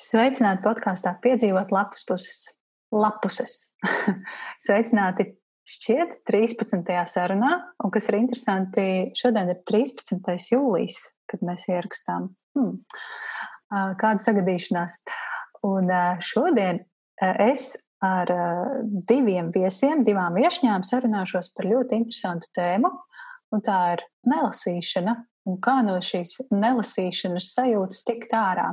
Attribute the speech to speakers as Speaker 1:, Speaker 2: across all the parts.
Speaker 1: Sveicināti podkāstā Piedzīvot lapus puses. Lapuses. Sveicināti šķiet 13. sarunā, un kas ir interesanti, šodien ir 13. jūlijas, kad mēs ierakstām. Hmm. Kāda sagadīšanās. Un šodien es ar diviem viesiem, divām viešņām sarunāšos par ļoti interesantu tēmu, un tā ir nelasīšana un kā no šīs nelasīšanas sajūtas tikt ārā.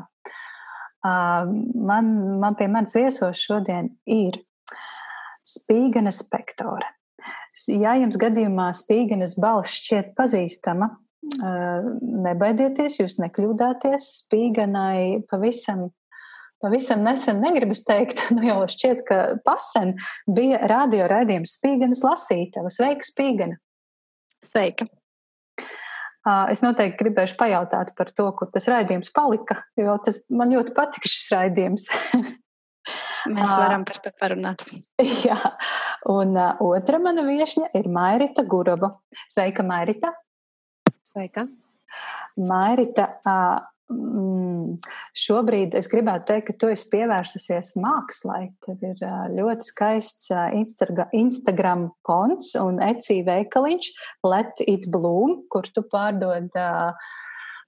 Speaker 1: Man, man pie manis viesos šodien ir spīgana spektore. Ja jums gadījumā spīganas balss šķiet pazīstama, nebaidieties, jūs nekļūdāties. Spīganai pavisam, pavisam nesen, negribas teikt, nu jau šķiet, ka pasen bija radio raidījums Spīganas lasītava. Sveika, Spīgana!
Speaker 2: Sveika!
Speaker 1: Es noteikti gribēšu pajautāt par to, kur tas raidījums palika, jo tas man ļoti patika šis raidījums.
Speaker 2: Mēs varam par to parunāt.
Speaker 1: Jā, un uh, otra mana viesņa ir Mairita Gurova. Sveika, Mairita!
Speaker 3: Sveika!
Speaker 1: Mairita, uh, šobrīd es gribētu teikt, ka tu esi pievērsusies mākslai. Tev ir ļoti skaists Instagram konts un ecī veikaliņš Let It Bloom, kur tu pārdod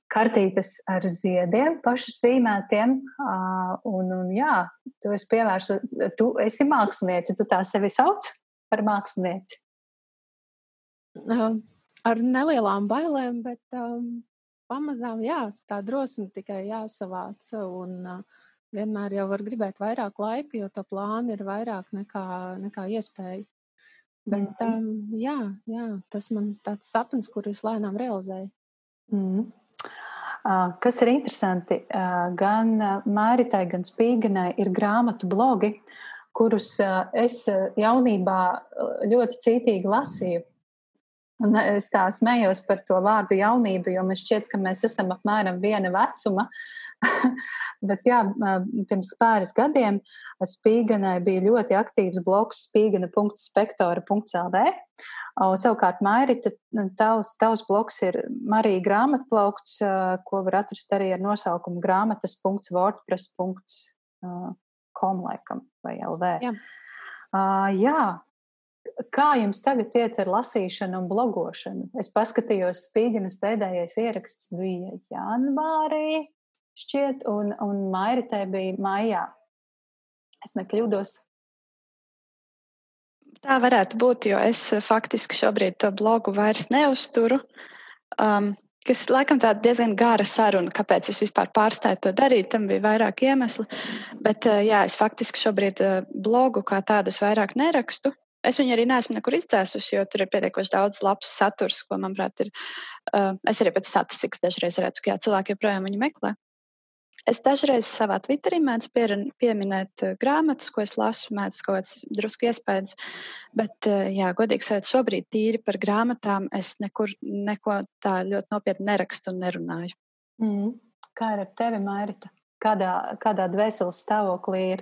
Speaker 1: kartītes ar ziediem, pašu zīmētiem. Un, un jā, tu esi pievērsus, tu esi mākslinieci, tu tā sevi sauc par mākslinieci.
Speaker 3: Ar nelielām bailēm, bet um, pamazām, jā, tā drosme tikai jāsavāc. Un uh, vienmēr jau var gribēt vairāk laika, jo tā plāna ir vairāk nekā, nekā iespēja. Bet um, jā, jā, tas man tāds sapnis, kurus lēnām realizēju.
Speaker 1: Mm. Uh, kas ir interesanti, uh, gan Māritai, gan Spīganai ir grāmatu blogi, kurus uh, es jaunībā ļoti cītīgi lasīju. Un es tā smējos par to vārdu jaunību, jo man šķiet, ka mēs esam apmēram viena vecuma. Bet jā, pirms pāris gadiem Spīganai bija ļoti aktīvs bloks spīgana.spektora.lv. Savukārt, Mairita, tavs, tavs bloks ir Marija grāmatplaukts, ko var atrast arī ar nosaukumu grāmatas.wordpress.com laikam vai LV. Jā. Uh, jā, Kā jums tagad iet ar lasīšanu un blogošanu? Es paskatījos, Spīgenes pēdējais ieraksts bija janvārī, šķiet, un, un Mairitē bija maijā. Es nekļūdos.
Speaker 2: Tā varētu būt, jo es faktiski šobrīd to blogu vairs neuzturu. Um, kas laikam tāda diezgan gara saruna, kāpēc es vispār pārstāju to darīt. Tam bija vairāk iemesli. Bet jā, es faktiski šobrīd blogu kā tādus vairāk nerakstu. Es viņu arī neesmu nekur izdzēsusi, jo tur ir pietiekoši daudz labs saturs, ko, manuprāt, ir. Uh, es arī pēc statistikas dažreiz redzu, ka jā, cilvēki joprojām viņu meklē. Es dažreiz savā Twitterī mēdzu pieminēt uh, grāmatas, ko es lasu, mēdzu kaut kādas drusku iespējas. Bet, uh, jā, godīgi sakot, šobrīd tīri par grāmatām es nekur neko tā ļoti nopietni nerakstu un nerunāju.
Speaker 1: Mm. Kā ir ar tevi, Mairita? Kādā, kādā dvēseles stāvoklī ir?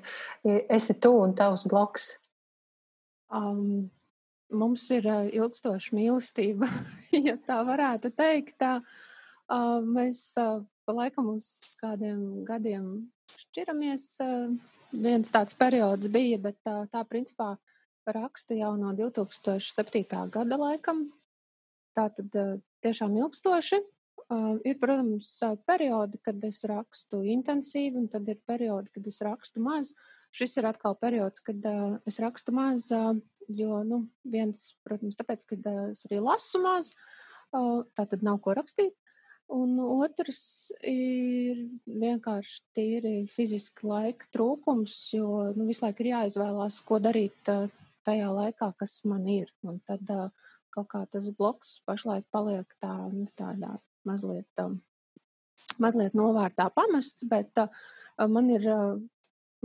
Speaker 1: Esi tu un tavs bloks?
Speaker 3: Um, mums ir uh, ilgstoša mīlestība, ja tā varētu teikt. Tā, uh, mēs uh, pa laikam uz kādiem gadiem šķiramies. Uh, viens tāds periods bija, bet tā, tā principā rakstu jau no 2007. gada laikam. Tā tad tiešām ilgstoši. Ir, protams, periodi, kad es rakstu intensīvi, un tad ir periodi, kad es rakstu maz. Uh, Šis ir atkal periods, kad uh, es rakstu maz, uh, jo, nu, viens, protams, tāpēc, ka uh, es arī lasu maz, uh, tā tad nav ko rakstīt. Un otrs ir vienkārši tīri fiziski laika trūkums, jo nu, visu laiku ir jāizvēlās, ko darīt uh, tajā laikā, kas man ir. Un tad uh, kaut kā tas bloks pašlaik paliek tā, nu, tādā mazliet, um, mazliet novārtā pamests, bet uh, man ir uh,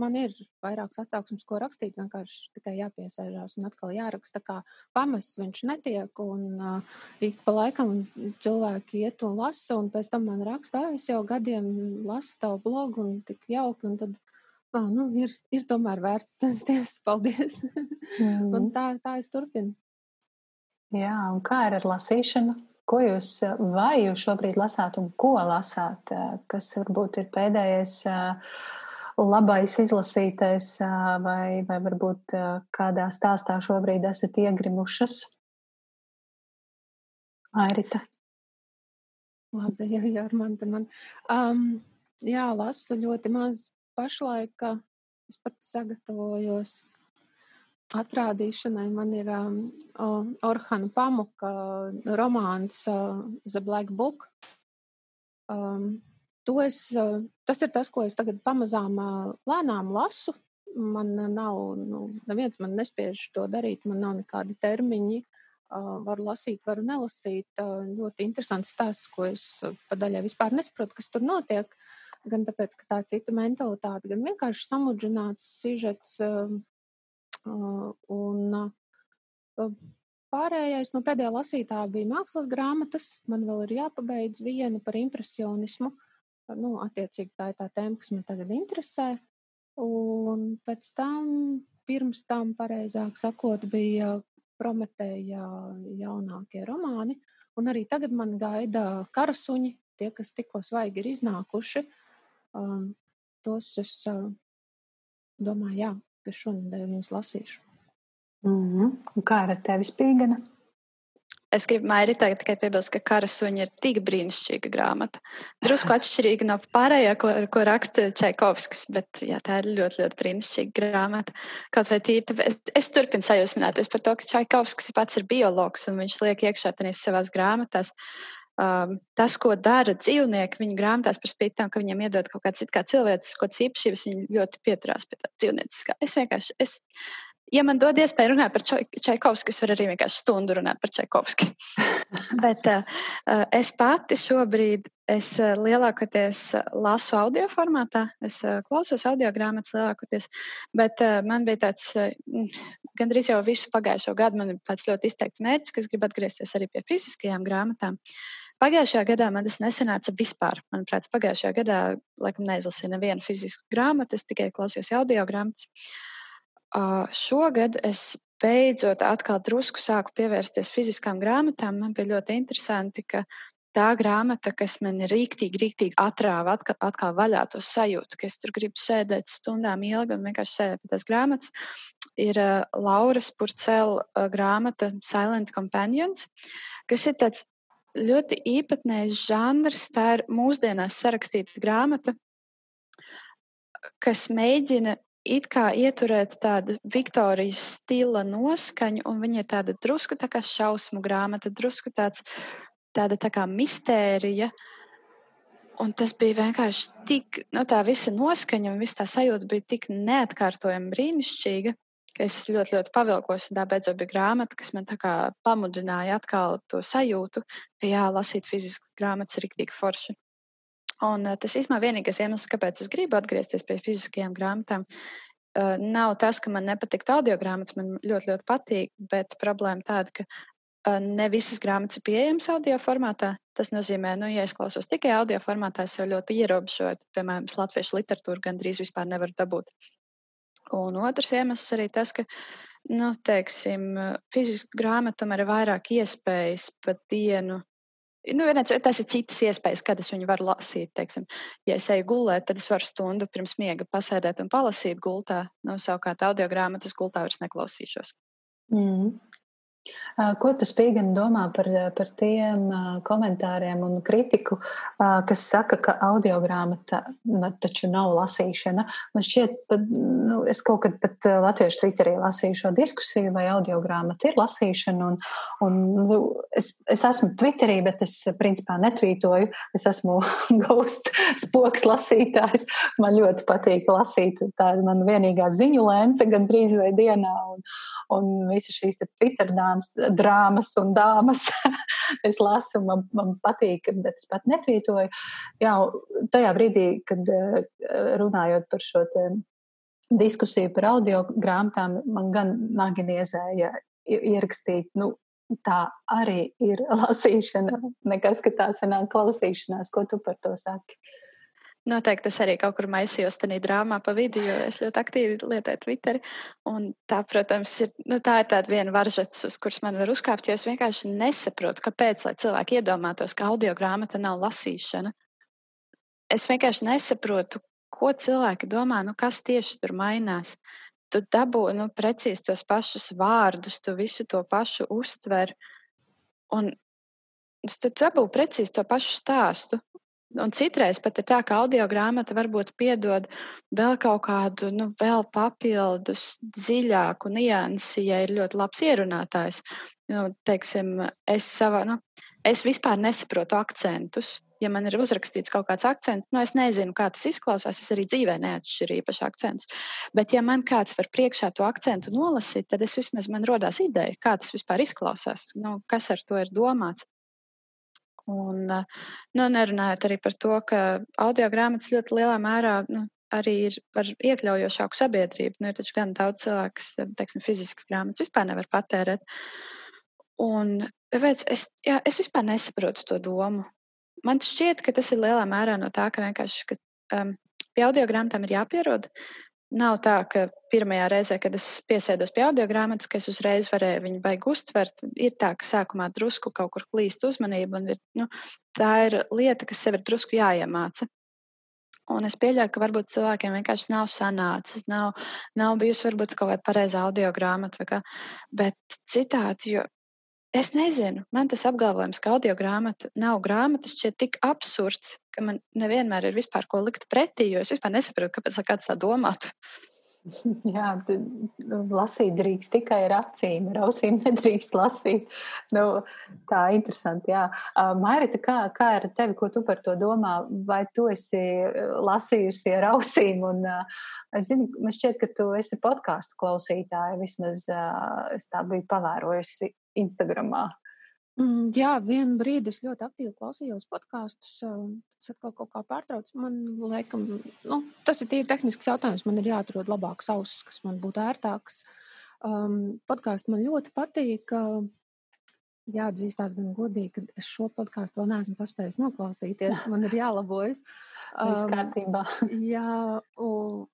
Speaker 3: man ir vairākas atsauksmes, ko rakstīt. Vienkārši tikai jāpiesēžās un atkal jāraksta. Kā pamests viņš netiek. Un uh, ik pa laikam cilvēki iet un lasa, un pēc tam man raksta, es jau gadiem lasu tavu blogu un tik jauki. Un tad, ah, nu, ir, ir tomēr vērts censties. Paldies! Mm. un tā, tā es turpinu.
Speaker 1: Jā, un kā ir ar lasīšanu? Ko jūs, vai jūs šobrīd lasāt un ko lasāt? Kas varbūt ir pēdējais uh, labais izlasītais, vai, vai varbūt kādā stāstā šobrīd esat iegrimušas? Airita.
Speaker 3: Labi, jā, jā, man, man. Um, jā, lasu ļoti maz pašlaik. Es pat sagatavojos atrādīšanai. Man ir um, Orhana Pamuka romāns uh, The Black Book. Um, es, uh, tas ir tas, ko es tagad pamazām uh, lēnām lasu. Man nav, nu, neviens man nespiež to darīt, man nav nekādi termiņi. Uh, varu lasīt, varu nelasīt. Uh, ļoti interesants stāsts, ko es uh, pa daļai vispār nesaprotu, kas tur notiek. Gan tāpēc, ka tā ir cita mentalitāte, gan vienkārši samudžināts sižets. Uh, Un pārējais no pēdējā lasītā bija mākslas grāmatas. Man vēl ir jāpabeidz viena par impresionismu. Nu, attiecīgi tā ir tā tēma, kas man tagad interesē. Un pēc tam, pirms tam, pareizāk sakot, bija Prometēja jaunākie romāni. Un arī tagad man gaida karasuņi, tie, kas tikko svaigi ir iznākuši. Um, tos es uh, domāju, jā, ka šonadēļ viņas lasīšu.
Speaker 1: Mm -hmm. Un kā ar tevi spīgana?
Speaker 2: Es gribu Mairi tagad tikai piebilst, ka kara suņi ir tik brīnišķīga grāmata. Drusku atšķirīga no pārējā, ko, ko raksta Čaikovskis, bet jā, tā ir ļoti, ļoti brīnišķīga grāmata. Kaut vai tīri, es, es turpinu sajūsmināties par to, ka Čaikovskis pats ir biologs un viņš liek iekšā tenīs savās grāmatās. Um, tas, ko dara dzīvnieki viņu grāmatās, par spīti tam, ka viņiem iedod kaut kādas kā cilvēces, ko īpašības, viņi ļoti pieturās pie tā dzīvnieciskā. Es vienkārši, es, ja man dod iespēju runāt par Čaikovski, es varu arī vienkārši stundu runāt par Čaikovski. Bet uh, es pati šobrīd, es uh, lielākoties lasu audio formātā, es klausos audio grāmatas lielākoties, bet man bija tāds, gandrīz jau visu pagājušo gadu, man ir tāds ļoti izteikts mērķis, ka es gribu atgriezties arī pie fiziskajām grāmatām. Pagājušajā gadā man tas nesanāca vispār. Manuprāt, pagājušajā gadā laikam neizlasīju nevienu fizisku grāmatu, es tikai klausījos audio grāmatas. Uh, šogad es beidzot atkal drusku sāku pievērsties fiziskām grāmatām. Man bija ļoti interesanti, ka tā grāmata, kas man rīktīgi, rīktīgi atrāva atkal, atkal vaļā to sajūtu, ka es tur gribu sēdēt stundām ilgi un vienkārši sēdēt pie tās grāmatas, ir uh, Lauras Purcela uh, grāmata Silent Companions, kas ir tāds ļoti īpatnējs žanrs. Tā ir mūsdienās sarakstīta grāmata, kas mēģina it kā ieturēt tādu Viktorijas stila noskaņu, un viņa ir tāda drusku tā kā šausmu grāmata, drusku tāds, tāda tā kā mistērija. Un tas bija vienkārši tik, nu, tā visa noskaņa un viss tā sajūta bija tik neatkārtojama, brīnišķīga ka es ļoti, ļoti pavilkos. Tā beidzot bija grāmata, kas man pamudināja atkal to sajūtu, ka jā, lasīt fiziskas grāmatas ir rīktīgi forši. Un uh, tas īstenībā vienīgais iemesls, kāpēc es gribu atgriezties pie fiziskajām grāmatām, uh, nav tas, ka man nepatīk audio grāmatas. Man ļoti, ļoti patīk, bet problēma tāda, ka uh, ne visas grāmatas ir pieejamas audio formātā. Tas nozīmē, ka, nu, ja es klausos tikai audio formātā, es jau ļoti ierobežoju, piemēram, latviešu literatūru gandrīz vispār nevaru dabūt. Un otrs iemesls arī tas, ka, nu, teiksim, fizisku grāmatu tomēr ir vairāk iespējas pa dienu. Nu, vienēc, tas ir citas iespējas, kad es viņu varu lasīt. Teiksim. Ja es eju gulēt, tad es varu stundu pirms miega pasēdēt un palasīt gultā. Nu, savukārt, audio grāmatas gultā vairs neklausīšos.
Speaker 1: Mm. Ko tu spīgani domā par, par tiem komentāriem un kritiku, kas saka, ka audio grāmata nu, taču nav lasīšana? Man šķiet, pat, nu, es kaut kad pat latviešu Twitterī lasīju šo diskusiju, vai audio grāmata ir lasīšana. Un, un, nu, es, es esmu Twitterī, bet es principā netvītoju. Es esmu ghost spoks lasītājs. Man ļoti patīk lasīt. Tā ir mana vienīgā ziņu lente gan drīz vai dienā. Un, un visas šīs Twitter dāmas, drāmas un dāmas es lasu, man, man patīk, bet es pat netvītoju. Jā, tajā brīdī, kad eh, runājot par šo diskusiju par audio grāmatām, man gan nagi niezēja ierakstīt, nu, tā arī ir lasīšana, nekas, ka tā sanāk klausīšanās. Ko tu par to saki?
Speaker 2: Noteikti es arī kaut kur maisījos tajā drāmā pa vidu, jo es ļoti aktīvi lietoju Twitter. Tā, protams, ir, nu, tā ir tāda viena varžets, uz kuras man var uzkāpt, jo es vienkārši nesaprotu, kāpēc, lai cilvēki iedomātos, ka audio grāmata nav lasīšana. Es vienkārši nesaprotu, ko cilvēki domā, nu, kas tieši tur mainās. Tu dabū nu, precīzi tos pašus vārdus, tu visu to pašu uztver. Un tu dabū precīzi to pašu stāstu. Un citreiz pat ir tā, ka audio grāmata varbūt piedod vēl kaut kādu, nu, vēl papildus, dziļāku niansi, ja ir ļoti labs ierunātājs. Nu, teiksim, es, savā, nu, es vispār nesaprotu akcentus ja man ir uzrakstīts kaut kāds akcents, nu, es nezinu, kā tas izklausās. Es arī dzīvē neatšķiru īpaši akcentus. Bet, ja man kāds var priekšā to akcentu nolasīt, tad es vismaz man rodās ideja, kā tas vispār izklausās, nu, kas ar to ir domāts. Un, nu, nerunājot arī par to, ka audio grāmatas ļoti lielā mērā nu, arī ir par iekļaujošāku sabiedrību. Nu, ir taču gan daudz cilvēku, kas, teiksim, fiziskas grāmatas vispār nevar patērēt. Un tāpēc es, jā, es vispār nesaprotu to domu man šķiet, ka tas ir lielā mērā no tā, ka vienkārši ka, um, pie audio grāmatām ir jāpierod. Nav tā, ka pirmajā reizē, kad es piesēdos pie audio grāmatas, ka es uzreiz varēju viņu baigi uztvert. Ir tā, ka sākumā drusku kaut kur klīst uzmanība, un ir, nu, tā ir lieta, kas sev ir drusku jāiemāca. Un es pieļauju, ka varbūt cilvēkiem vienkārši nav sanācis, nav, nav bijusi varbūt kaut kāda pareiza audio grāmata, bet citādi, jo Es nezinu, man tas apgalvojums, ka audio grāmata nav grāmata, šķiet tik absurds, ka man nevienmēr ir vispār ko likt pretī, jo es vispār nesaprotu, kāpēc kāds tā domātu.
Speaker 1: Jā, nu, lasīt drīkst tikai ar acīm, ar ausīm nedrīkst lasīt. Nu, tā ir interesanti. Jā. Mairita, kā, kā ir tevi, ko tu par to domā? Vai tu esi lasījusi ar ausīm? Un, es zinu, man šķiet, ka tu esi podkāstu klausītāja. Vismaz es tā biju pavērojusi Instagramā?
Speaker 3: Mm, jā, vienu brīdi es ļoti aktīvi klausījos podkāstus. Tas atkal kaut kā pārtrauc. Man liekas, nu, tas ir tīri tehnisks jautājums. Man ir jāatrod labāks auss, kas man būtu ērtāks. Um, Podkāsts man ļoti patīk. Uh, jāatzīstās gan godīgi, ka es šo podkāstu vēl neesmu paspējis noklausīties. Man ir jālabojas.
Speaker 1: Um, kārtībā.
Speaker 3: jā,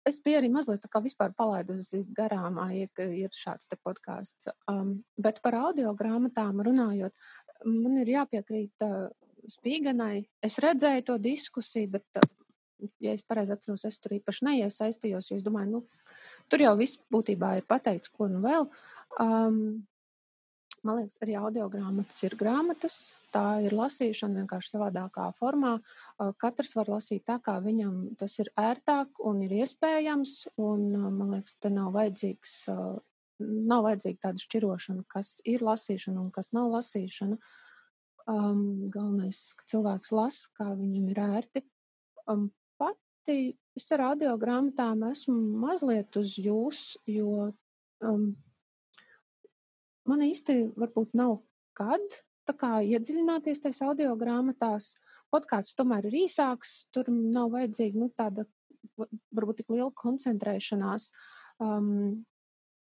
Speaker 3: es biju arī mazliet tā kā vispār palaidusi garām, ja ir šāds te podkāsts. Um, bet par audio grāmatām runājot, man ir jāpiekrīt uh, Spīganai. Es redzēju to diskusiju, bet, uh, ja es pareizi atceros, es tur īpaši neiesaistījos, jo es domāju, nu, tur jau viss būtībā ir pateikts, ko nu vēl. Um, Man liekas, arī audio grāmatas ir grāmatas. Tā ir lasīšana vienkārši savādākā formā. Katrs var lasīt tā, kā viņam tas ir ērtāk un ir iespējams. Un, man liekas, te nav vajadzīgs. Nav vajadzīga tāda šķirošana, kas ir lasīšana un kas nav lasīšana. Um, galvenais, ka cilvēks lasa, kā viņam ir ērti. Um, pati es ar audio grāmatām esmu mazliet uz jūs, jo um, man īsti varbūt nav kad tā kā iedziļināties tajās audio grāmatās. Podkāsts tomēr ir īsāks, tur nav vajadzīga nu, tāda varbūt tik liela koncentrēšanās. Um,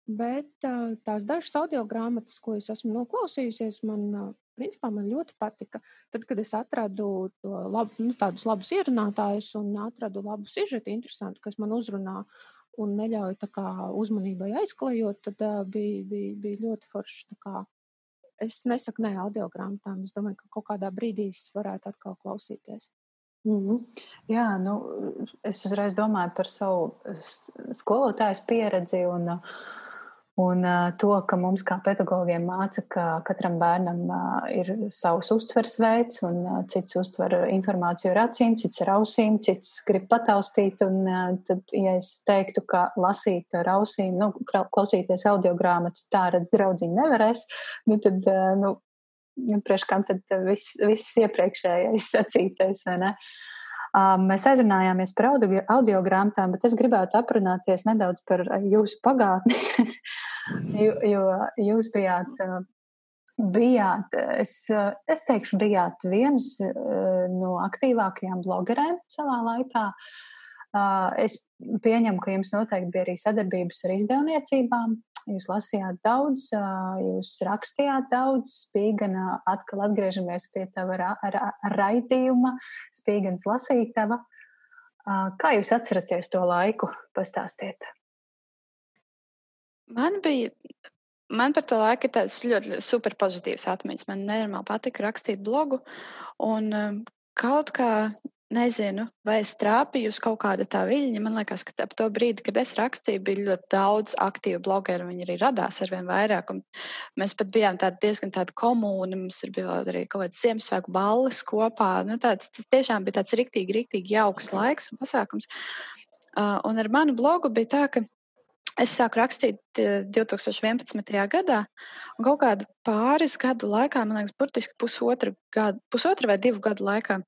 Speaker 3: bet uh, tās dažas audio grāmatas, ko es esmu noklausījusies, man, uh, principā, man ļoti patika. Tad, kad es atradu labu, nu, tādus labus ierunātājus un atradu labu sižetu, interesantu, kas man uzrunā, un neļauj kā, uzmanībai aizklejot, tad uh, bija, bija, bija ļoti forši. Es nesaku nē audio grāmatām. Es domāju, ka kaut kādā brīdī es varētu atkal klausīties.
Speaker 1: Mm -hmm. Jā, nu, es uzreiz domāju par savu skolotājas pieredzi. Un, uh, Un to, ka mums kā pedagogiem māca, ka katram bērnam ir savs uztveres veids, un cits uztver informāciju ar acīm, cits ar ausīm, cits grib pataustīt. Un, tad, ja es teiktu, ka lasīt ar ausīm, nu, klausīties audio grāmatas, tā redz draudziņi nevarēs, nu, tad, uh, nu, priekš kam tad viss, viss iepriekšējais sacītais, vai ne? Mēs aizrunājāmies par audio grāmatām, bet es gribētu aprunāties nedaudz par jūsu pagātni, jo, jo jūs bijāt, bijāt es, es teikšu, bijāt viens no aktīvākajām blogerēm savā laikā. Es pieņemu, ka jums noteikti bija arī sadarbības ar izdevniecībām. Jūs lasījāt daudz, jūs rakstījāt daudz, spīgana atkal atgriežamies pie tava ra ra raidījuma, spīgans lasītava. Kā jūs atceraties to laiku? Pastāstiet.
Speaker 2: Man bija, man par to laiku ir tāds ļoti super pozitīvs atmiņas. Man nenormāli patika rakstīt blogu un kaut kā nezinu, vai es trāpīju uz kaut kāda tā viļņa. Man liekas, ka ap to brīdi, kad es rakstīju, bija ļoti daudz aktīvu blogeru. Viņi arī radās ar vien vairāk. Mēs pat bijām tādi diezgan tādi komūni. Mums tur bija arī kaut kāds Ziemassvētku balles kopā. Nu, tāds, tas tiešām bija tāds riktīgi, riktīgi jauks laiks un pasākums. Uh, un ar manu blogu bija tā, ka Es sāku rakstīt 2011. gadā, un kaut kādu pāris gadu laikā, man liekas, burtiski pusotra, gadu, pusotra vai divu gadu laikā,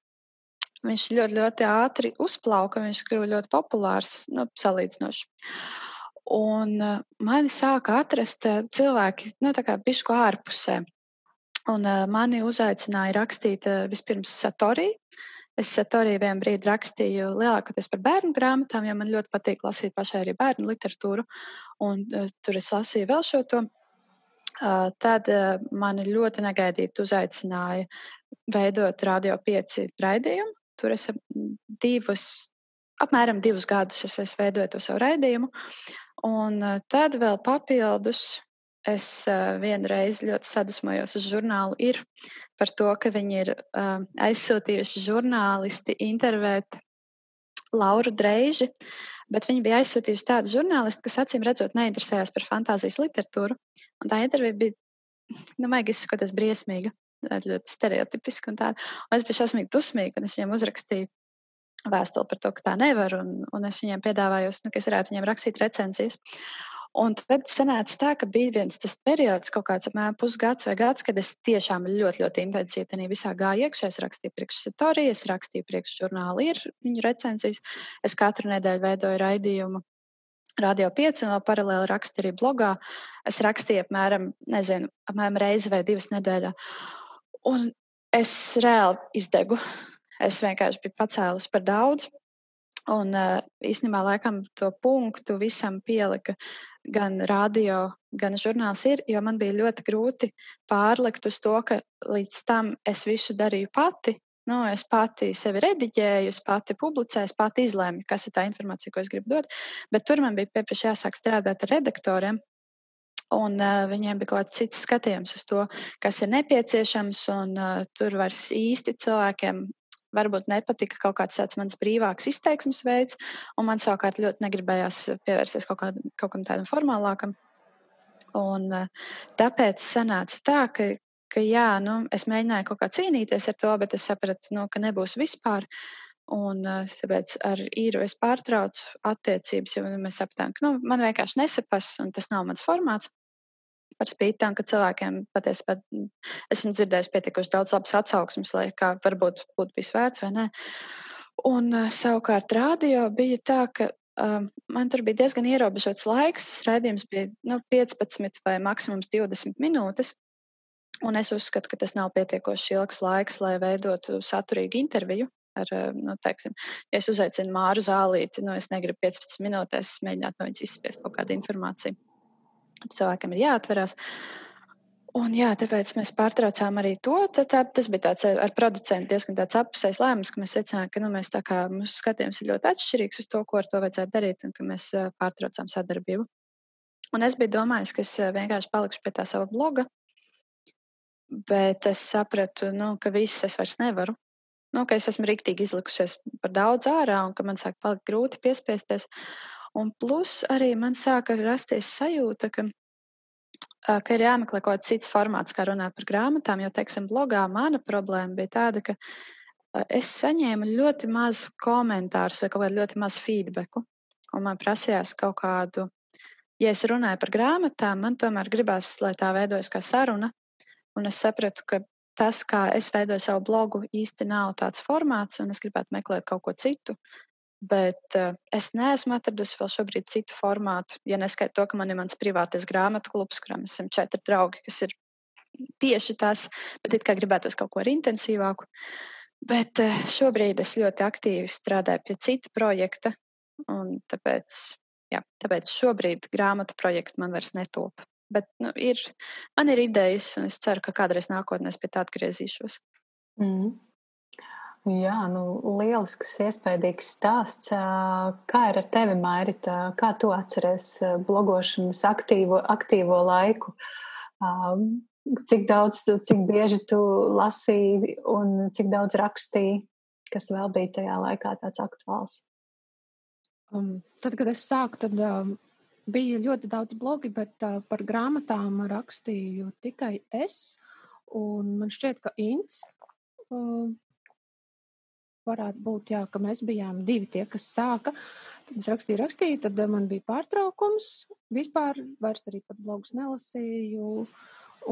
Speaker 2: Viņš ļoti, ļoti ātri uzplauka, viņš kļuva ļoti populārs, nu, salīdzinoši. Un uh, mani sāka atrast uh, cilvēki, nu, tā kā bišku ārpusē. Un uh, mani uzaicināja rakstīt vispirms Satorī. Es Satorī vienu brīdi rakstīju lielākoties par bērnu grāmatām, jo man ļoti patīk lasīt pašai arī bērnu literatūru. Un uh, tur es lasīju vēl šo to. Uh, tad uh, mani ļoti negaidīti uzaicināja veidot Radio 5 raidījumu. Tur es divus, apmēram divus gadus es esmu veidojis to savu raidījumu. Un tad vēl papildus es vienu reizi ļoti sadusmojos uz žurnālu ir par to, ka viņi ir aizsūtījuši žurnālisti intervēt Lauru Dreiži, bet viņi bija aizsūtījuši tādu žurnālistu, kas acīm redzot neinteresējās par fantāzijas literatūru. Un tā intervija bija, nu, maigi izsakoties, briesmīga ļoti stereotipiski. Un tā. un es biju šausmīgi dusmīga, un es viņiem uzrakstīju vēstuli par to, ka tā nevar. Un, un es viņiem piedāvāju, nu, ka es varētu viņiem rakstīt recenzijas. Un tad sanāca tā, ka bija viens tas periods, kaut kāds apmēram pusgads vai gads, kad es tiešām ļoti, ļoti intensīvi tajā visā gāju iekšā. Es rakstīju priekš Satoriju, es rakstīju priekš žurnālu, ir viņu recenzijas. Es katru nedēļu veidoju raidījumu Radio 5 un vēl paralēli rakstīju arī blogā. Es rakstīju apmēram, nezinu, apmēram reizi vai divas nedēļā. Un es reāli izdegu. Es vienkārši biju pacēlus par daudz. Un īstenībā laikam to punktu visam pielika gan radio, gan žurnāls ir, jo man bija ļoti grūti pārlikt uz to, ka līdz tam es visu darīju pati. Nu, es pati sevi rediģēju, es pati publicēju, es pati izlēmu, kas ir tā informācija, ko es gribu dot. Bet tur man bija pieprasīts jāsāk strādāt ar redaktoriem, Un uh, viņiem bija kaut kāds cits skatījums uz to, kas ir nepieciešams. Un, uh, tur vairs īsti cilvēkiem varbūt nepatika kaut kāds tāds mans brīvāks izteiksmes veids, un man savukārt ļoti negribējās pievērsties kaut, kād, kaut kam tādam formālākam. Un, uh, tāpēc sanāca tā, ka, ka jā, nu, es mēģināju kaut kā cīnīties ar to, bet es sapratu, nu, ka nebūs vispār. Un tāpēc ar īru es pārtraucu attiecības, jo mēs sapratām, ka nu, man vienkārši nesapas, un tas nav mans formāts. Par spīti tam, ka cilvēkiem patiesībā esmu dzirdējis pietiekuši daudz labas atsauksmes, lai kā varbūt būtu bijis vērts vai nē. Un savukārt rādio bija tā, ka um, man tur bija diezgan ierobežots laiks. Tas raidījums bija nu, 15 vai maksimums 20 minūtes. Un es uzskatu, ka tas nav pietiekoši ilgs laiks, lai veidotu saturīgu interviju ar, eh, nu, teiksim, ja es uzaicinu Māru Zālīti, nu, es negribu 15 minūtēs mēģināt no viņas izspiest kaut kādu informāciju. Cilvēkam ir jāatverās. Un, jā, tāpēc mēs pārtraucām arī to. Tā, tā, tas bija tāds ar, producentu diezgan apusējs lēmums, ka mēs secinājām, ka nu, mēs tā kā mūsu skatījums ir ļoti atšķirīgs uz to, ko ar to vajadzētu darīt, un ka mēs pārtraucām sadarbību. Un es biju domājis, ka es vienkārši palikšu pie tā sava bloga, bet es sapratu, nu, ka viss es vairs nevaru nu, es esmu rīktīgi izlikusies par daudz ārā un ka man sāk palikt grūti piespiesties. Un plus arī man sāka rasties sajūta, ka, ka ir jāmeklē kaut kāds cits formāts, kā runāt par grāmatām. Jo, teiksim, blogā mana problēma bija tāda, ka es saņēmu ļoti maz komentārus vai kaut kādu ļoti maz feedbacku. Un man prasījās kaut kādu, ja es runāju par grāmatām, man tomēr gribās, lai tā veidojas kā saruna. Un es sapratu, ka tas, kā es veidoju savu blogu, īsti nav tāds formāts, un es gribētu meklēt kaut ko citu. Bet uh, es neesmu atradusi vēl šobrīd citu formātu. Ja neskaitot to, ka man ir mans privātais grāmatu klubs, kuram esam četri draugi, kas ir tieši tas, bet it kā gribētos kaut ko ar intensīvāku. Bet uh, šobrīd es ļoti aktīvi strādāju pie cita projekta, un tāpēc, jā, tāpēc šobrīd grāmatu projekti man vairs netop. Bet nu, ir, man ir idejas, un es ceru, ka kādreiz nākotnē pie tā atgriezīšos.
Speaker 1: Mm. Jā, nu, lielisks, iespaidīgs stāsts. Kā ir ar tevi, Mairita? Kā tu atceries blogošanas aktīvo, aktīvo laiku? Cik daudz, cik bieži tu lasīji un cik daudz rakstīji? kas vēl bija tajā laikā tāds aktuāls?
Speaker 3: Um, tad, kad es sāku, tad um, bija ļoti daudz blogi, bet uh, par grāmatām rakstīju tikai es. Un man šķiet, ka Inns uh, varētu būt, jā, ka mēs bijām divi tie, kas sāka. Tad es rakstīju, rakstīju, tad man bija pārtraukums. Vispār vairs arī pat blogus nelasīju.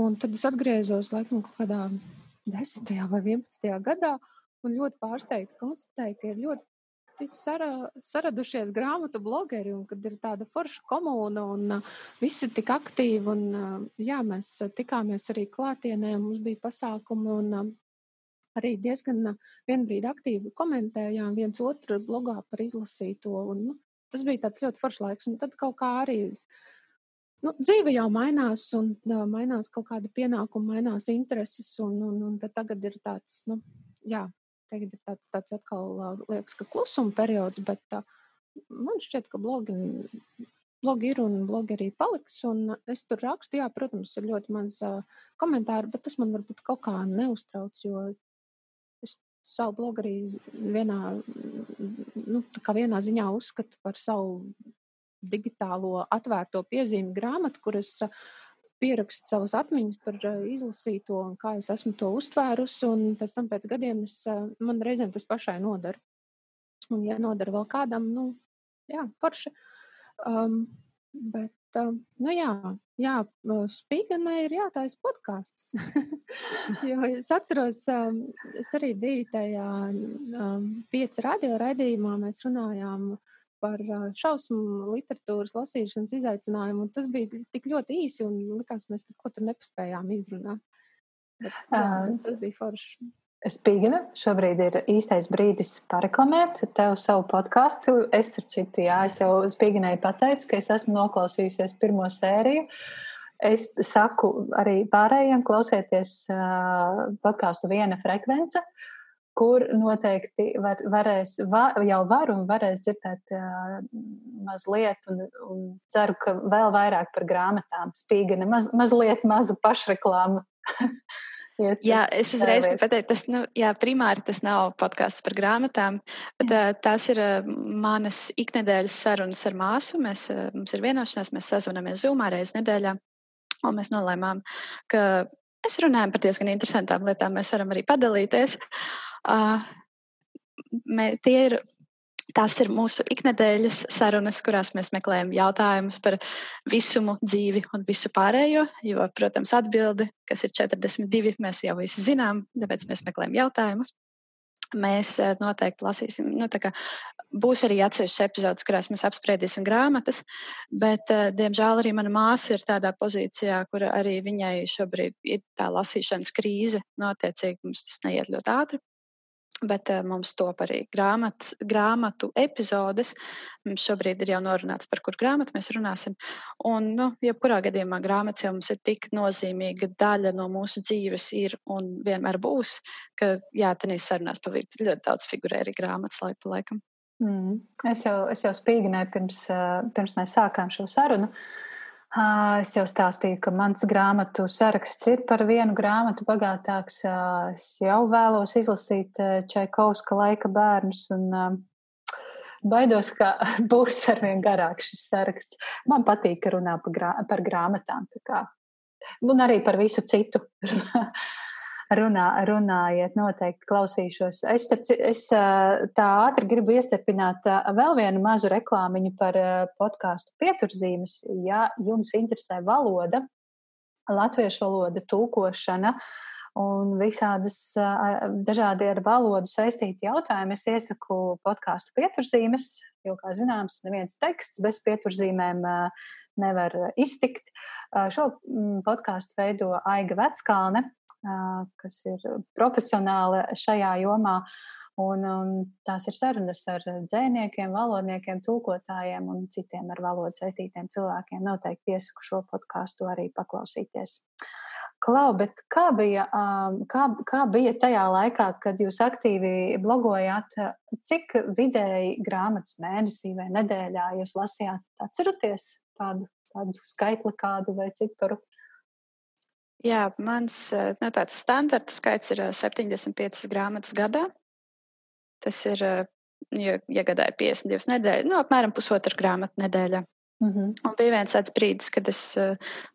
Speaker 3: Un tad es atgriezos laikam kaut kādā 10. vai 11. gadā un ļoti pārsteigti konstatēju, ka ir ļoti sara, saradušies grāmatu blogeri un kad ir tāda forša komūna un uh, visi tik aktīvi. Un, uh, jā, mēs tikāmies arī klātienē, mums bija pasākumi un arī diezgan uh, vienbrīd aktīvi komentējām viens otru blogā par izlasīto. Un, nu, tas bija tāds ļoti foršs laiks. Un tad kaut kā arī nu, dzīve jau mainās, un uh, mainās kaut kāda pienākuma, mainās intereses, un, un, un tagad ir tāds, nu, jā, Tagad ir tāds, tāds atkal liekas, ka klusuma periods, bet tā, man šķiet, ka blogi, blogi ir un blogi arī paliks. Es tur rakstu, jā, protams, ir ļoti maz uh, komentāru, bet tas man varbūt kaut kā neuztrauc, jo savu blogu arī vienā, nu, vienā ziņā uzskatu par savu digitālo atvērto piezīmi grāmatu, kuras pierakstu savas atmiņas par izlasīto un kā es esmu to uztvērusi. Un pēc tam, pēc gadiem, es, man reizēm tas pašai nodara. Un, ja nodara vēl kādam, nu, jā, forši. Um, bet, uh, nu, jā, jā spīganai ir jātais podkāsts. jo es atceros, um, es arī biju tajā um, pieci radio raidījumā, mēs runājām uh, par šausmu literatūras lasīšanas izaicinājumu. Tas bija tik ļoti īsi un likās, mēs neko tur nepaspējām izrunāt. Bet, jā, tas bija forši.
Speaker 1: Spīgina, šobrīd ir īstais brīdis pareklamēt tev savu podkāstu. Es, starp citu, jā, es jau Spīginai pateicu, ka es esmu noklausījusies pirmo sēriju. Es saku arī pārējiem klausieties uh, podkāstu viena frekvence. Kur noteikti var, varēs, va, jau var un varēs dzirdēt uh, mazliet, un, un ceru, ka vēl vairāk par grāmatām. Spīgani maz, mazliet mazu pašreklāmu.
Speaker 2: jā, es uzreiz gribu pateikt, tas nu, jā, primāri tas nav podkāsts par grāmatām, bet uh, tās ir manas iknedēļas sarunas ar māsu. Mēs, mums ir vienošanās, mēs sazvanamies Zoomā reizes nedēļā, un mēs nolēmām, ka mēs runājam par diezgan interesantām lietām, mēs varam arī padalīties. Uh, mē, tie ir Tās ir mūsu iknedēļas sarunas, kurās mēs meklējam jautājumus par visumu, dzīvi un visu pārējo. Jo, protams, atbildi, kas ir 42, mēs jau visi zinām, tāpēc mēs meklējam jautājumus. Mēs noteikti lasīsim, nu, kā, būs arī atsevišķas epizodes, kurās mēs apspriedīsim grāmatas, bet, diemžēl, arī mana māsa ir tādā pozīcijā, kur arī viņai šobrīd ir tā lasīšanas krīze, notiecīgi nu, mums tas neiet ļoti ātri bet uh, mums top arī grāmatas, grāmatu epizodes. Mums šobrīd ir jau norunāts, par kur grāmatu mēs runāsim. Un, nu, jebkurā gadījumā grāmatas jau mums ir tik nozīmīga daļa no mūsu dzīves, ir un vienmēr būs, ka, jā, tenīs sarunās pavīt ļoti daudz figurē arī grāmatas laika pa laikam.
Speaker 1: Mm. Es jau, es jau spīgināju pirms, pirms mēs sākām šo sarunu. Uh, Es jau stāstīju, ka mans grāmatu saraksts ir par vienu grāmatu bagātāks. Es jau vēlos izlasīt Čaikovska laika bērnus un baidos, ka būs arvien garāks šis saraksts. Man patīk, ka runā par, grā, par grāmatām. Un arī par visu citu. runā, runājiet, noteikti klausīšos. Es, es tā ātri gribu iestarpināt vēl vienu mazu reklāmiņu par podkāstu pieturzīmes. Ja jums interesē valoda, latviešu valoda, tulkošana un visādas dažādi ar valodu saistīti jautājumi, es iesaku podkāstu pieturzīmes, jo, kā zināms, neviens teksts bez pieturzīmēm nevar iztikt. Šo podkāstu veido Aiga Veckalne, kas ir profesionāli šajā jomā. Un, un tās ir sarunas ar dzēniekiem, valodniekiem, tulkotājiem un citiem ar valodu saistītiem cilvēkiem. Noteikti iesaku šo podkāstu arī paklausīties. Klau, bet kā bija, kā, kā bija tajā laikā, kad jūs aktīvi blogojāt? Cik vidēji grāmatas mēnesī vai nedēļā jūs lasījāt? Atceraties tādu, tādu skaitli kādu vai ciparu?
Speaker 2: Jā, mans eh, nu, tāds standarta skaits ir 75 eh, grāmatas gadā. Tas ir, ja, ja gadāja 52 nedēļas, nu, apmēram pusotru grāmatu nedēļā. Mm -hmm. Un bija viens tāds brīdis, kad es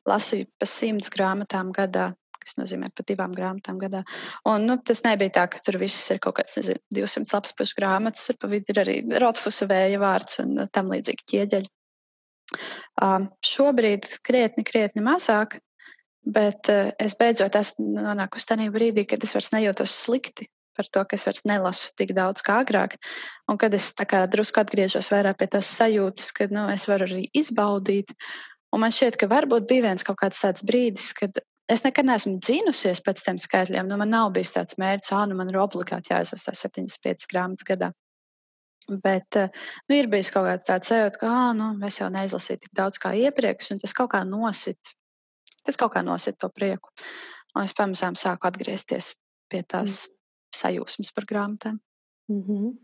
Speaker 2: lasīju pa simts grāmatām gadā, kas nozīmē pa divām grāmatām gadā. Un, nu, tas nebija tā, ka tur viss ir kaut kāds, nezinu, 200 lapas pušu grāmatas, tur pa vidu ir arī Rotfusa vēja vārds un tam līdzīgi ķieģeļi. Um, šobrīd krietni, krietni mazāk, bet uh, es beidzot esmu nonākusi tajā brīdī, kad es vairs nejūtos slikti par to, ka es vairs nelasu tik daudz kā agrāk. Un kad es drusku atgriežos vairāk pie tās sajūtas, ka nu, es varu arī izbaudīt. Un man šķiet, ka varbūt bija viens kaut kāds tāds brīdis, kad es nekad neesmu dzīnusies pēc tiem skaitļiem. Nu, man nav bijis tāds mērķis, ah, nu man ir obligāti jāizlasa 75 grāmatas gadā. Bet nu, ir bijis kaut kāds tāds sajūta, ka ah, nu, es jau neizlasīju tik daudz kā iepriekš, un tas kaut kā nosit, tas kaut kā nosit to prieku. Un es pamazām sāku atgriezties pie tās mm sajūsmas par grāmatām.
Speaker 1: Mm -hmm.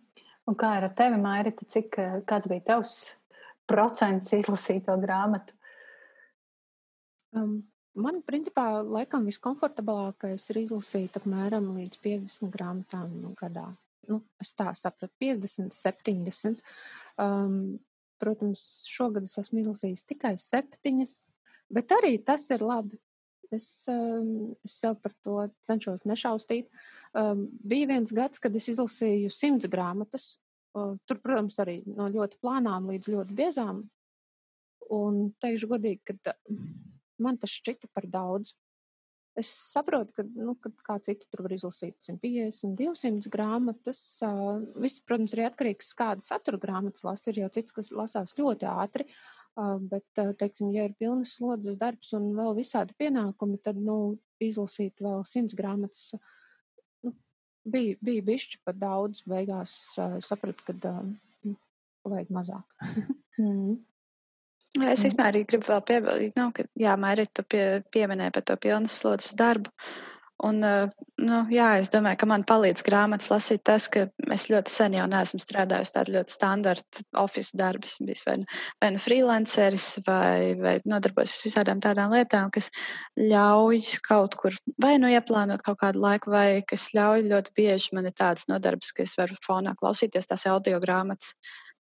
Speaker 1: Un kā ar tevi, Mairita, cik kāds bija tavs procents izlasīto grāmatu?
Speaker 3: Um, man, principā, laikam viskomfortablākais ir izlasīt apmēram līdz 50 grāmatām gadā. Nu, es tā sapratu, 50, 70. Um, protams, šogad es esmu izlasījis tikai septiņas, bet arī tas ir labi. Es, ehm, es sev par to cenšos nešaustīt. Um, bija viens gads, kad es izlasīju simts grāmatas. Uh, tur, protams, arī no ļoti plānām līdz ļoti biezām. Un teikšu godīgi, ka man tas šķita par daudz. Es saprotu, ka, nu, ka kā citi tur var izlasīt 150, 200 grāmatas. Uh, viss, protams, ir atkarīgs no kāda satura grāmatas lasa. Ir jau cits, kas lasās ļoti ātri. Bet, teiksim, ja ir pilnas slodzes darbs un vēl visādi pienākumi, tad, nu, izlasīt vēl simts grāmatas nu, bija, bija bišķi pat daudz. Beigās sapratu, ka nu, vajag mazāk. mm.
Speaker 2: Es vispār arī gribu vēl piebilst, nu, ka, jā, Mērķi, tu pie, pieminēji par to pilnas slodzes darbu. Un, eh, nu, jā, es domāju, ka man palīdz grāmatas lasīt tas, ka es ļoti sen jau neesmu strādājusi tādu ļoti standarta oficiālu darbu. Esmu bijis vai nu, vai nu freelanceris, vai, vai nodarbojos ar visādām tādām lietām, kas ļauj kaut kur vai nu ieplānot kaut kādu laiku, vai kas ļauj ļoti bieži man ir tāds nodarbs, ka es varu fonā klausīties tās audio grāmatas.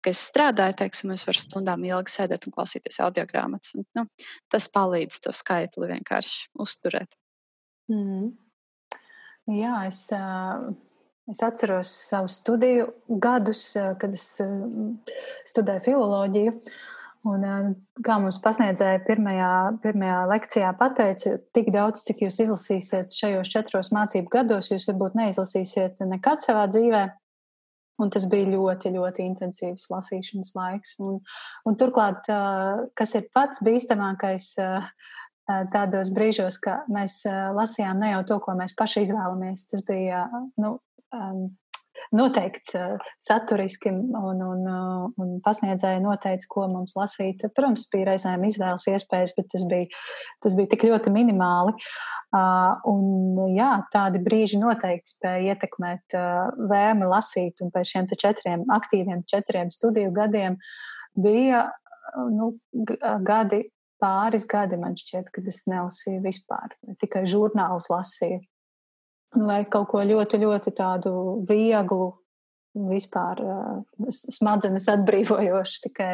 Speaker 2: Es strādāju, teiksim, es varu stundām ilgi sēdēt un klausīties audio grāmatas. Nu, tas palīdz to skaitli vienkārši uzturēt.
Speaker 1: Mm. Jā, es, es atceros savu studiju gadus, kad es studēju filoloģiju. Un, kā mums pasniedzēja pirmajā, pirmajā lekcijā, pateica, tik daudz, cik jūs izlasīsiet šajos četros mācību gados, jūs varbūt neizlasīsiet nekad savā dzīvē. Un tas bija ļoti, ļoti intensīvs lasīšanas laiks. Un, un turklāt, kas ir pats bīstamākais, tādos brīžos, ka mēs lasījām ne jau to, ko mēs paši izvēlamies. Tas bija nu, noteikts saturiski, un, un, un pasniedzēja noteica, ko mums lasīt. Protams, bija reizēm izvēles iespējas, bet tas bija, tas bija tik ļoti minimāli. Un, jā, tādi brīži noteikti spēja ietekmēt vēlmi lasīt, un pēc šiem četriem aktīviem, četriem studiju gadiem bija nu, gadi, pāris gadi man šķiet, kad es nelasīju vispār, tikai žurnālus lasīju. Vai kaut ko ļoti, ļoti tādu vieglu, vispār smadzenes atbrīvojošu, tikai,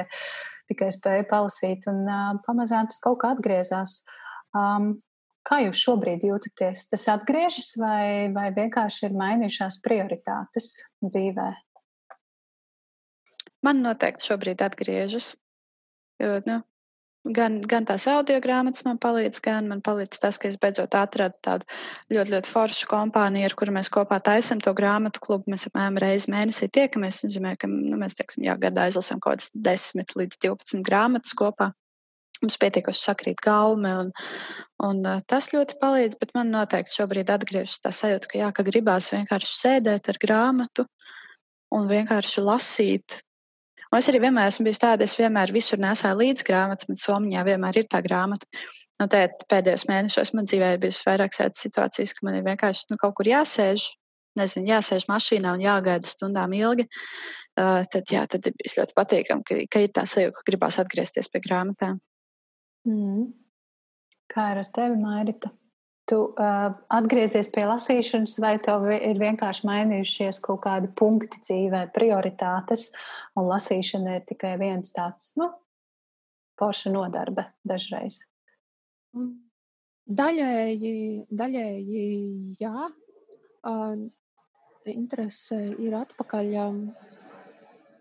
Speaker 1: tikai spēju palasīt. Un pamazām tas kaut kā atgriezās. Um, kā jūs šobrīd jūtaties? Tas atgriežas vai, vai vienkārši ir mainījušās prioritātes dzīvē?
Speaker 2: Man noteikti šobrīd atgriežas. Jo, nu, Gan, gan tās audio grāmatas man palīdz, gan man palīdz tas, ka es beidzot atradu tādu ļoti, ļoti foršu kompāniju, ar kuru mēs kopā taisām to grāmatu klubu. Mēs apmēram reizi mēnesī tiekamies. Tas nozīmē, ka nu, mēs teiksim, jā, gadā izlasām kaut kādas 10 līdz 12 grāmatas kopā. Mums pietiekuši sakrīt gaume, un, un tas ļoti palīdz. Bet man noteikti šobrīd atgriežas tā sajūta, ka, jā, ka gribās vienkārši sēdēt ar grāmatu un vienkārši lasīt Un es arī vienmēr esmu bijis tāda, es vienmēr visur nesāju līdzi grāmatas, man Somijā vienmēr ir tā grāmata. Nu, tēt, pēdējos mēnešos man dzīvē ir bijusi vairāk situācijas, ka man ir vienkārši nu, kaut kur jāsēž, nezinu, jāsēž mašīnā un jāgaida stundām ilgi. Uh, tad, jā, tad ir bijis ļoti patīkami, ka, ka ir tā sajūta, ka gribās atgriezties pie grāmatām.
Speaker 1: Mm. Kā ir ar tevi, Mārita? Tu uh, atgriezies pie lasīšanas, vai tev ir vienkārši mainījušies kaut kādi punkti dzīvē, prioritātes, un lasīšana ir tikai viens tāds, nu, forša nodarbe dažreiz?
Speaker 3: Mm. Daļēji, daļēji jā. Uh, interese ir atpakaļ.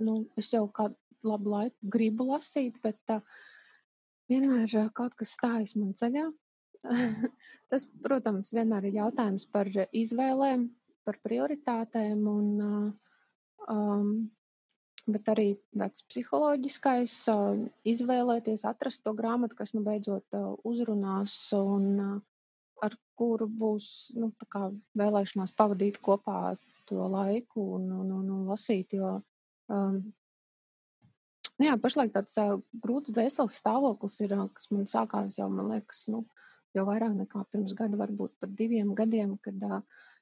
Speaker 3: Nu, es jau kādu labu laiku gribu lasīt, bet uh, vienmēr kaut kas stājas man ceļā. Tas, protams, vienmēr ir jautājums par izvēlēm, par prioritātēm, un, um, bet arī tāds psiholoģiskais uh, izvēlēties, atrast to grāmatu, kas nu beidzot uh, uzrunās un uh, ar kuru būs nu, vēlēšanās pavadīt kopā to laiku un, un, un, un lasīt. Jo, um, nu jā, pašlaik tāds uh, grūts veselas stāvoklis ir, kas man sākās jau, man liekas, nu, jau vairāk nekā pirms gada, varbūt pat diviem gadiem, kad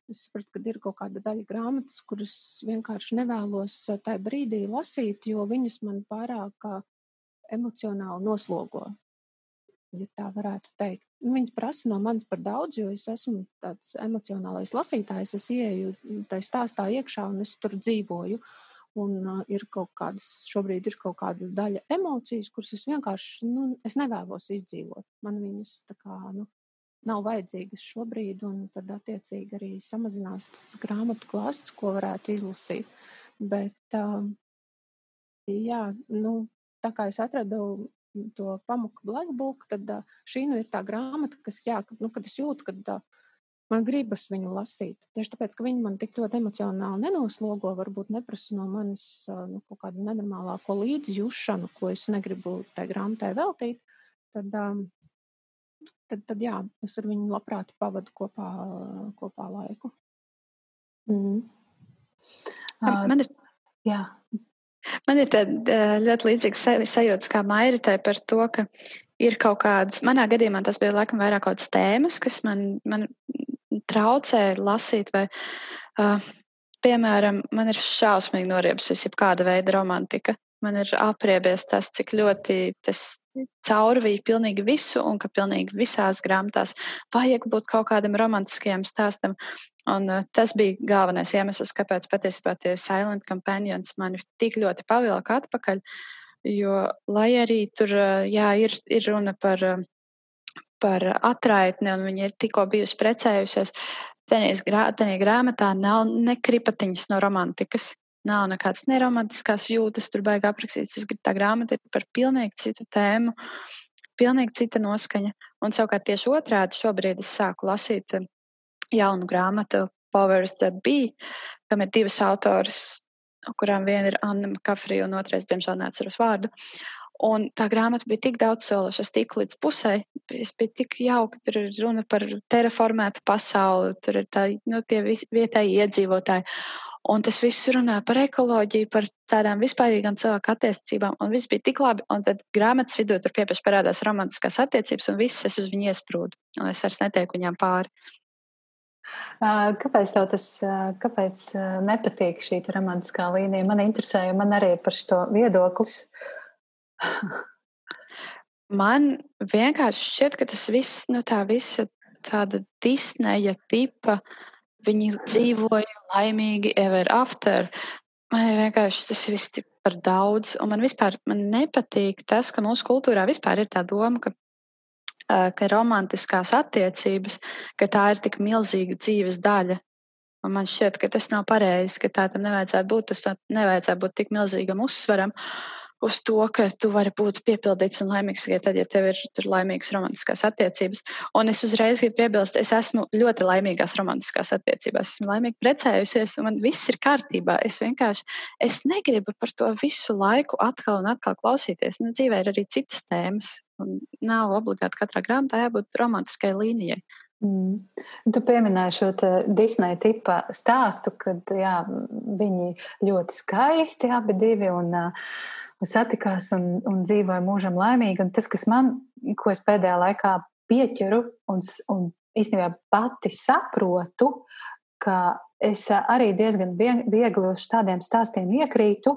Speaker 3: es sapratu, ka ir kaut kāda daļa grāmatas, kuras vienkārši nevēlos tajā brīdī lasīt, jo viņas man pārāk emocionāli noslogo. Ja tā varētu teikt. Nu, viņas prasa no manis par daudz, jo es esmu tāds emocionālais lasītājs. Es ieeju tajā stāstā iekšā un es tur dzīvoju. Uh, Un ir kaut kādas, šobrīd ir kaut kāda daļa emocijas, kuras es vienkārši nu, es nevēlos izdzīvot. Man viņas tā kā nu, nav vajadzīgas šobrīd, un tad attiecīgi arī samazinās tas grāmatu klāsts, ko varētu izlasīt. Bet, jā, nu, tā kā es atradu to pamuku Black Book, tad šī nu ir tā grāmata, kas, jā, kad, nu, kad es jūtu, ka uh, man gribas viņu lasīt. Tieši tāpēc, ka viņi man tik ļoti emocionāli nenoslogo, varbūt neprasa no manis nu, kaut kādu nenormālāko līdzjūšanu, ko es negribu tai grāmatai veltīt, tad, tad, tad jā, es ar viņu labprāt pavadu kopā, kopā laiku.
Speaker 2: Mm. Uh, man ir. Jā. Man ir tāda ļoti līdzīga sajūta kā Mairitai par to, ka ir kaut kādas, manā gadījumā tas bija laikam vairāk kaut kādas tēmas, kas man, man traucē lasīt, vai, uh, piemēram, man ir šausmīgi noriebusies jebkāda veida romantika. Man ir apriebies tas, cik ļoti tas caurvīja pilnīgi visu, un ka pilnīgi visās grāmatās vajag būt kaut kādam romantiskajam stāstam. Un, uh, tas bija galvenais iemesls, kāpēc patiesībā tie Silent Companions mani tik ļoti pavilka atpakaļ. Jo, lai arī tur uh, jā, ir, ir runa par uh, par atraitni, un viņa ir tikko bijusi precējusies. Tenī grāmatā nav nekripatiņas no romantikas. Nav nekādas neromantiskās jūtas, tur baigi aprakstīts. Tā grāmata ir par pilnīgi citu tēmu, pilnīgi cita noskaņa. Un savukārt tieši otrādi šobrīd es sāku lasīt jaunu grāmatu Powers That Be, kam ir divas autoras, kurām viena ir Anna Kafrija un otrais, diemžēl, neatceros vārdu. Un tā grāmata bija tik daudz sološa, es tiku līdz pusē. Es biju tik jauka, tur ir runa par terraformētu pasauli, tur ir tā, nu, tie vietēji iedzīvotāji. Un tas viss runā par ekoloģiju, par tādām vispārīgām cilvēku attiecībām. Un viss bija tik labi. Un tad grāmatas vidū tur pieprasa parādās romantiskās attiecības, un viss es uz viņu iesprūdu. Un es vairs netieku viņām pāri.
Speaker 1: Kāpēc tev tas kāpēc nepatīk šī romantiskā līnija? Man interesē, man arī ir par šo viedoklis.
Speaker 2: Man vienkārši šķiet, ka tas viss, nu tā visa tāda Disneja tipa, viņi dzīvoja laimīgi ever after. Man vienkārši tas viss ir par daudz, un man vispār man nepatīk tas, ka mūsu kultūrā vispār ir tā doma, ka, ka romantiskās attiecības, ka tā ir tik milzīga dzīves daļa. Un man šķiet, ka tas nav pareizi, ka tā tam nevajadzētu būt, tas nevajadzētu būt tik milzīgam uzsvaram. Uz to, ka tu vari būt piepildīts un laimīgs tikai tad, ja tev ir laimīgas romantiskās attiecības. Un es uzreiz gribu piebilst, es esmu ļoti laimīgās romantiskās attiecībās. Esmu laimīgi precējusies, un man viss ir kārtībā. Es vienkārši es negribu par to visu laiku atkal un atkal klausīties. Nu, dzīvē ir arī citas tēmas, un nav obligāti katrā grāmatā jābūt romantiskai līnijai.
Speaker 1: Mm. Tu pieminēji šo Disneja tipa stāstu, kad jā, viņi ļoti skaisti abi divi. Un, uh, satikās un, un dzīvoja mūžam laimīgi. Un tas, kas man, ko es pēdējā laikā pieķeru un, un īstenībā pati saprotu, ka es arī diezgan viegli uz tādiem stāstiem iekrītu.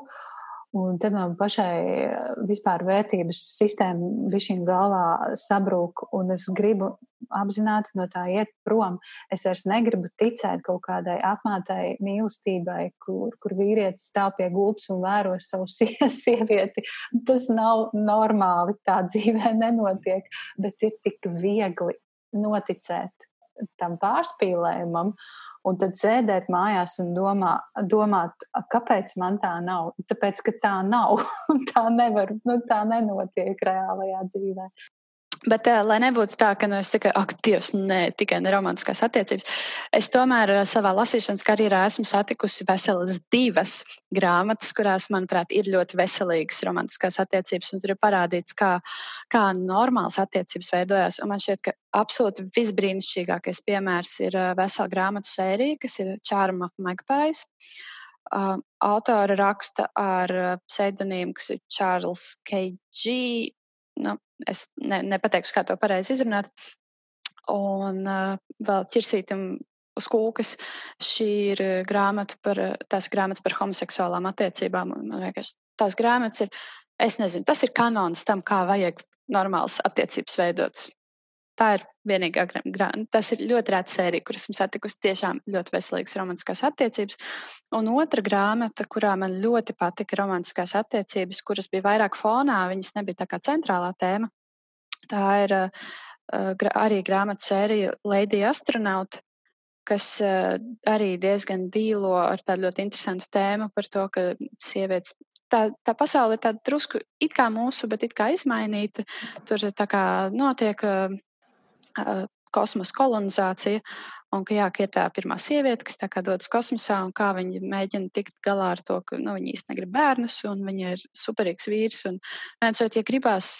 Speaker 1: Un tad man pašai vispār vērtības sistēma bija šī galvā sabrūk, un es gribu apzināti no tā iet prom. Es vairs negribu ticēt kaut kādai apmātai mīlestībai, kur, kur vīrietis stāv pie gultas un vēro savu sievieti. Tas nav normāli, tā dzīvē nenotiek, bet ir tik viegli noticēt tam pārspīlējumam. Un tad sēdēt mājās un domā, domāt, kāpēc man tā nav. Tāpēc, ka tā nav. tā nevar, nu, tā nenotiek reālajā dzīvē.
Speaker 2: Bet, uh, lai nebūtu tā, ka nu, es tikai, ak, Dievs, ne tikai neromantiskās attiecības, es tomēr uh, savā lasīšanas karjerā esmu satikusi veselas divas grāmatas, kurās, manuprāt, ir ļoti veselīgas romantiskās attiecības, tur ir parādīts, kā, kā normālas attiecības veidojās. Un man šķiet, ka absolūti visbrīnišķīgākais piemērs ir uh, vesela grāmatu sērija, kas ir Charm of Magpies. Uh, autora raksta ar pseidonīmu, kas ir Charles K.G nu, es ne, nepateikšu, kā to pareizi izrunāt. Un uh, vēl ķirsītam uz kūkas. Šī ir grāmata par, tās grāmatas par homoseksuālām attiecībām. Man vienkārši tās grāmatas ir, es nezinu, tas ir kanons tam, kā vajag normālas attiecības veidot. Tā ir vienīgā grāmata. Tas ir ļoti rēta sērija, kur esmu satikusi tiešām ļoti veselīgas romantiskās attiecības. Un otra grāmata, kurā man ļoti patika romantiskās attiecības, kuras bija vairāk fonā, viņas nebija tā kā centrālā tēma. Tā ir uh, arī grāmatu sērija Lady Astronaut, kas uh, arī diezgan dīlo ar tādu ļoti interesantu tēmu par to, ka sievietes tā, tā pasaule ir tāda drusku it kā mūsu, bet it kā izmainīta. Tur tā kā notiek uh, kosmosa kolonizācija. Un ka, jā, ka ir tā pirmā sieviete, kas dodas kosmosā, un kā viņa mēģina tikt galā ar to, ka nu, viņa īstenībā negrib bērnus, un viņa ir superīgs vīrs. Un, viens, ja gribās,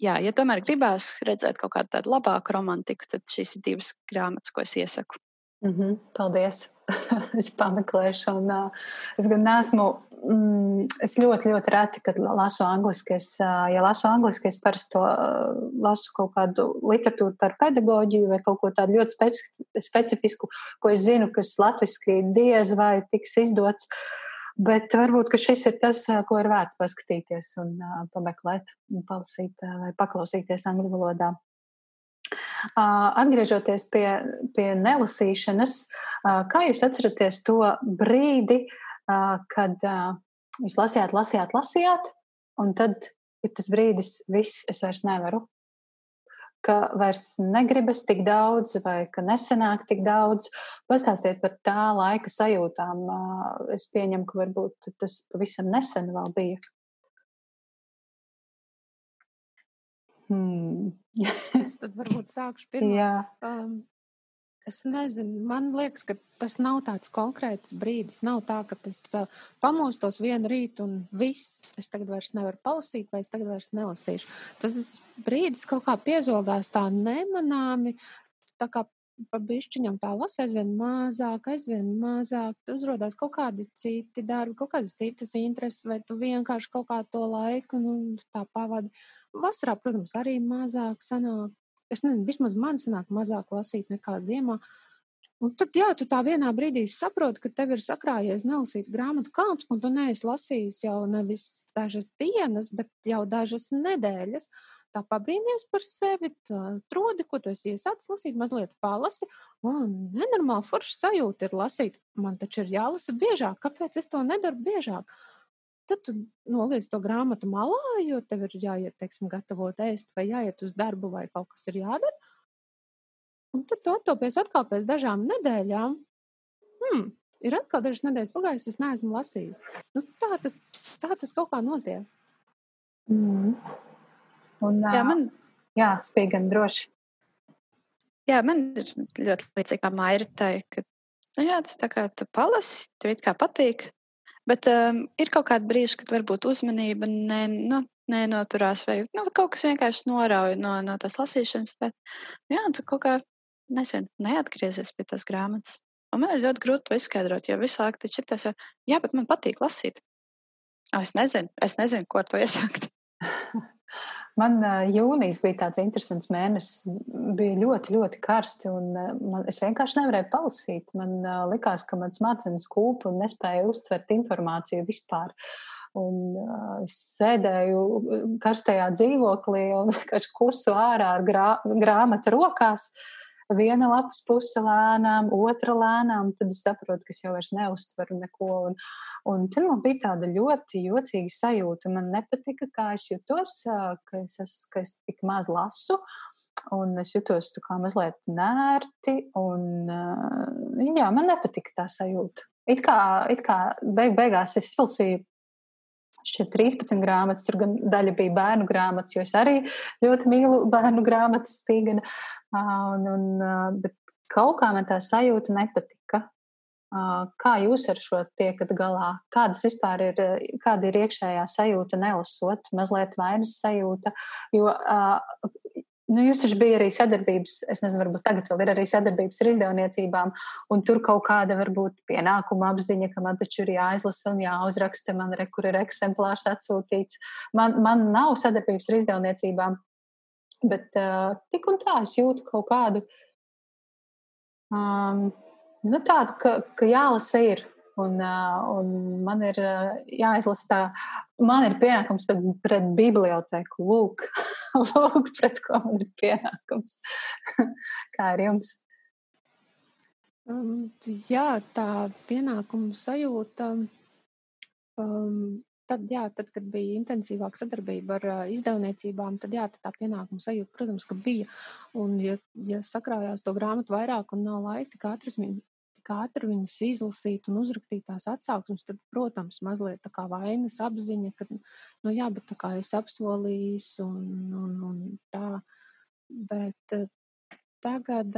Speaker 2: jā, ja tomēr gribās redzēt kaut kādu tādu labāku romantiku, tad šīs ir divas grāmatas, ko es iesaku.
Speaker 1: Mm -hmm, paldies! es pameklēšu, un uh, es gan neesmu. Mm, es ļoti, ļoti reti, kad lasu angliski. Es, uh, ja lasu angliski, es parasti to uh, lasu kaut kādu literatūru par pedagoģiju vai kaut ko tādu ļoti speci specifisku, ko es zinu, kas latviski diez vai tiks izdots. Bet varbūt šis ir tas, ko ir vērts paskatīties un uh, pameklēt, un palasīt uh, vai paklausīties angļu valodā. Atgriežoties pie, pie nelasīšanas, kā jūs atceraties to brīdi, kad jūs lasījāt, lasījāt, lasījāt, un tad ir tas brīdis, viss, es vairs nevaru, ka vairs negribas tik daudz, vai ka nesenāk tik daudz. Pastāstiet par tā laika sajūtām. Es pieņemu, ka varbūt tas pavisam nesen vēl bija.
Speaker 3: Hmm. es tad varbūt sākšu pirmā. Um, es nezinu, man liekas, ka tas nav tāds konkrēts brīdis. Nav tā, ka es uh, pamostos vienu rītu un viss, es tagad vairs nevaru palasīt, vai es tagad vairs nelasīšu. Tas brīdis kaut kā piezogās tā nemanāmi, tā kā pa bišķiņam tā lasa aizvien mazāk, aizvien mazāk, uzrodās kaut kādi citi darbi, kaut kādas citas intereses, vai tu vienkārši kaut kā to laiku, nu, tā pavadi. Vasarā, protams, arī mazāk sanāk. Es nezinu, vismaz man sanāk mazāk lasīt nekā ziemā. Un tad, jā, tu tā vienā brīdī saproti, ka tev ir sakrājies nelasīt grāmatu kalns, un tu neesi lasījis jau nevis dažas dienas, bet jau dažas nedēļas. Tā pabrīnīties par sevi, tā trodi, ko tu esi iesācis lasīt, mazliet palasi. Man nenormāli forša sajūta ir lasīt. Man taču ir jālasa biežāk. Kāpēc es to nedaru biežāk? Tad tu noliec to grāmatu malā, jo tev ir jāiet, teiksim, gatavot ēst, vai jāiet uz darbu, vai kaut kas ir jādara. Un tad tu attopies atkal pēc dažām nedēļām. Hmm, ir atkal dažas nedēļas pagājušas, es neesmu lasījis. Nu, tā, tas, tā tas kaut kā notiek.
Speaker 1: Mm. Un, jā, man jā, spēj gan droši.
Speaker 2: Jā, man ir ļoti līdzīgi kā Mairitai, ka nu, jā, tas tā kā tu palasi, tev it kā patīk, Bet um, ir kaut kāda brīža, kad varbūt uzmanība ne, nu, nenoturās, vai nu, kaut kas vienkārši norauj no, no tās lasīšanas. Bet, jā, tu kaut kā nezinu, neatgriezies pie tās grāmatas. Un man ir ļoti grūti to izskaidrot, jo visu laiku tas ir tas, jā, bet man patīk lasīt. O, es nezinu, es nezinu, ko ar to iesākt.
Speaker 1: Man jūnijas bija tāds interesants mēnesis. Bija ļoti, ļoti karsti, un man, es vienkārši nevarēju palasīt. Man likās, ka mans smadzenes kūpa un nespēja uztvert informāciju vispār. Un uh, es sēdēju karstajā dzīvoklī un vienkārši kusu ārā ar grā, grāmatu rokās. Viena lapas puse lēnām, otra lēnām, tad es saprotu, ka es jau vairs neuztveru neko. Un, un tad man bija tāda ļoti jocīga sajūta. Man nepatika, kā es jutos, ka es, es, ka es tik maz lasu. Un es jutos tā kā mazliet nērti. Un, jā, man nepatika tā sajūta. It kā, it kā beig, beigās es izlasīju šeit 13 grāmatas, tur gan daļa bija bērnu grāmatas, jo es arī ļoti mīlu bērnu grāmatas spīgana. Un, un, bet kaut kā man tā sajūta nepatika. Kā jūs ar šo tiekat galā? Kādas vispār ir, kāda ir iekšējā sajūta nelasot, mazliet vainas sajūta? Jo Nu, jūs taču bija arī sadarbības, es nezinu, varbūt tagad vēl ir arī sadarbības ar izdevniecībām, un tur kaut kāda varbūt pienākuma apziņa, ka man taču ir jāizlasa un jāuzraksta, man re, kur ir eksemplārs atsūtīts. Man, man nav sadarbības ar izdevniecībām, bet uh, tik un tā es jūtu kaut kādu, um, nu tādu, ka, ka jālasa ir. Un, un man ir jāizlasa tā, man ir pienākums pret, pret biblioteku. Lūk, lūk, pret ko man ir pienākums. Kā ar jums?
Speaker 3: Um, jā, tā pienākuma sajūta. Um, tad, jā, tad, kad bija intensīvāka sadarbība ar uh, izdevniecībām, tad, jā, tad tā pienākuma sajūta, protams, ka bija. Un, ja, ja sakrājās to grāmatu vairāk un nav laika, katrs viņu ātri viņas izlasīt un uzrakstīt tās atsauksmes, tad, protams, mazliet tā kā vainas apziņa, ka, nu jā, bet tā kā es apsolījis un, un, un tā. Bet tagad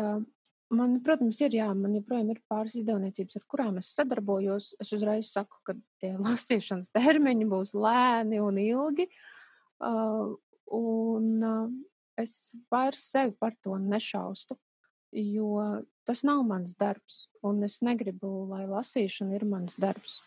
Speaker 3: man, protams, ir jā, man joprojām ir pāris izdevniecības, ar kurām es sadarbojos. Es uzreiz saku, ka tie lasīšanas termiņi būs lēni un ilgi. Uh, un uh, es vairs sevi par to nešaustu jo tas nav mans darbs, un es negribu, lai lasīšana ir mans darbs.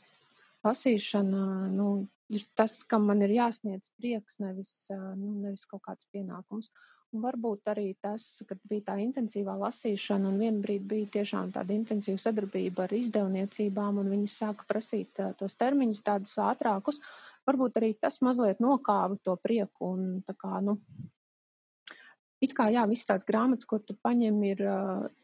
Speaker 3: Lasīšana nu, ir tas, kam man ir jāsniedz prieks, nevis, nu, nevis kaut kāds pienākums. Varbūt arī tas, ka bija tā intensīvā lasīšana, un vienā brīdī bija tiešām tāda intensīva sadarbība ar izdevniecībām, un viņi sāka prasīt tos termiņus tādus ātrākus. Varbūt arī tas mazliet nokāva to prieku un kā, nu, it kā jā, visas tās grāmatas, ko tu paņem, ir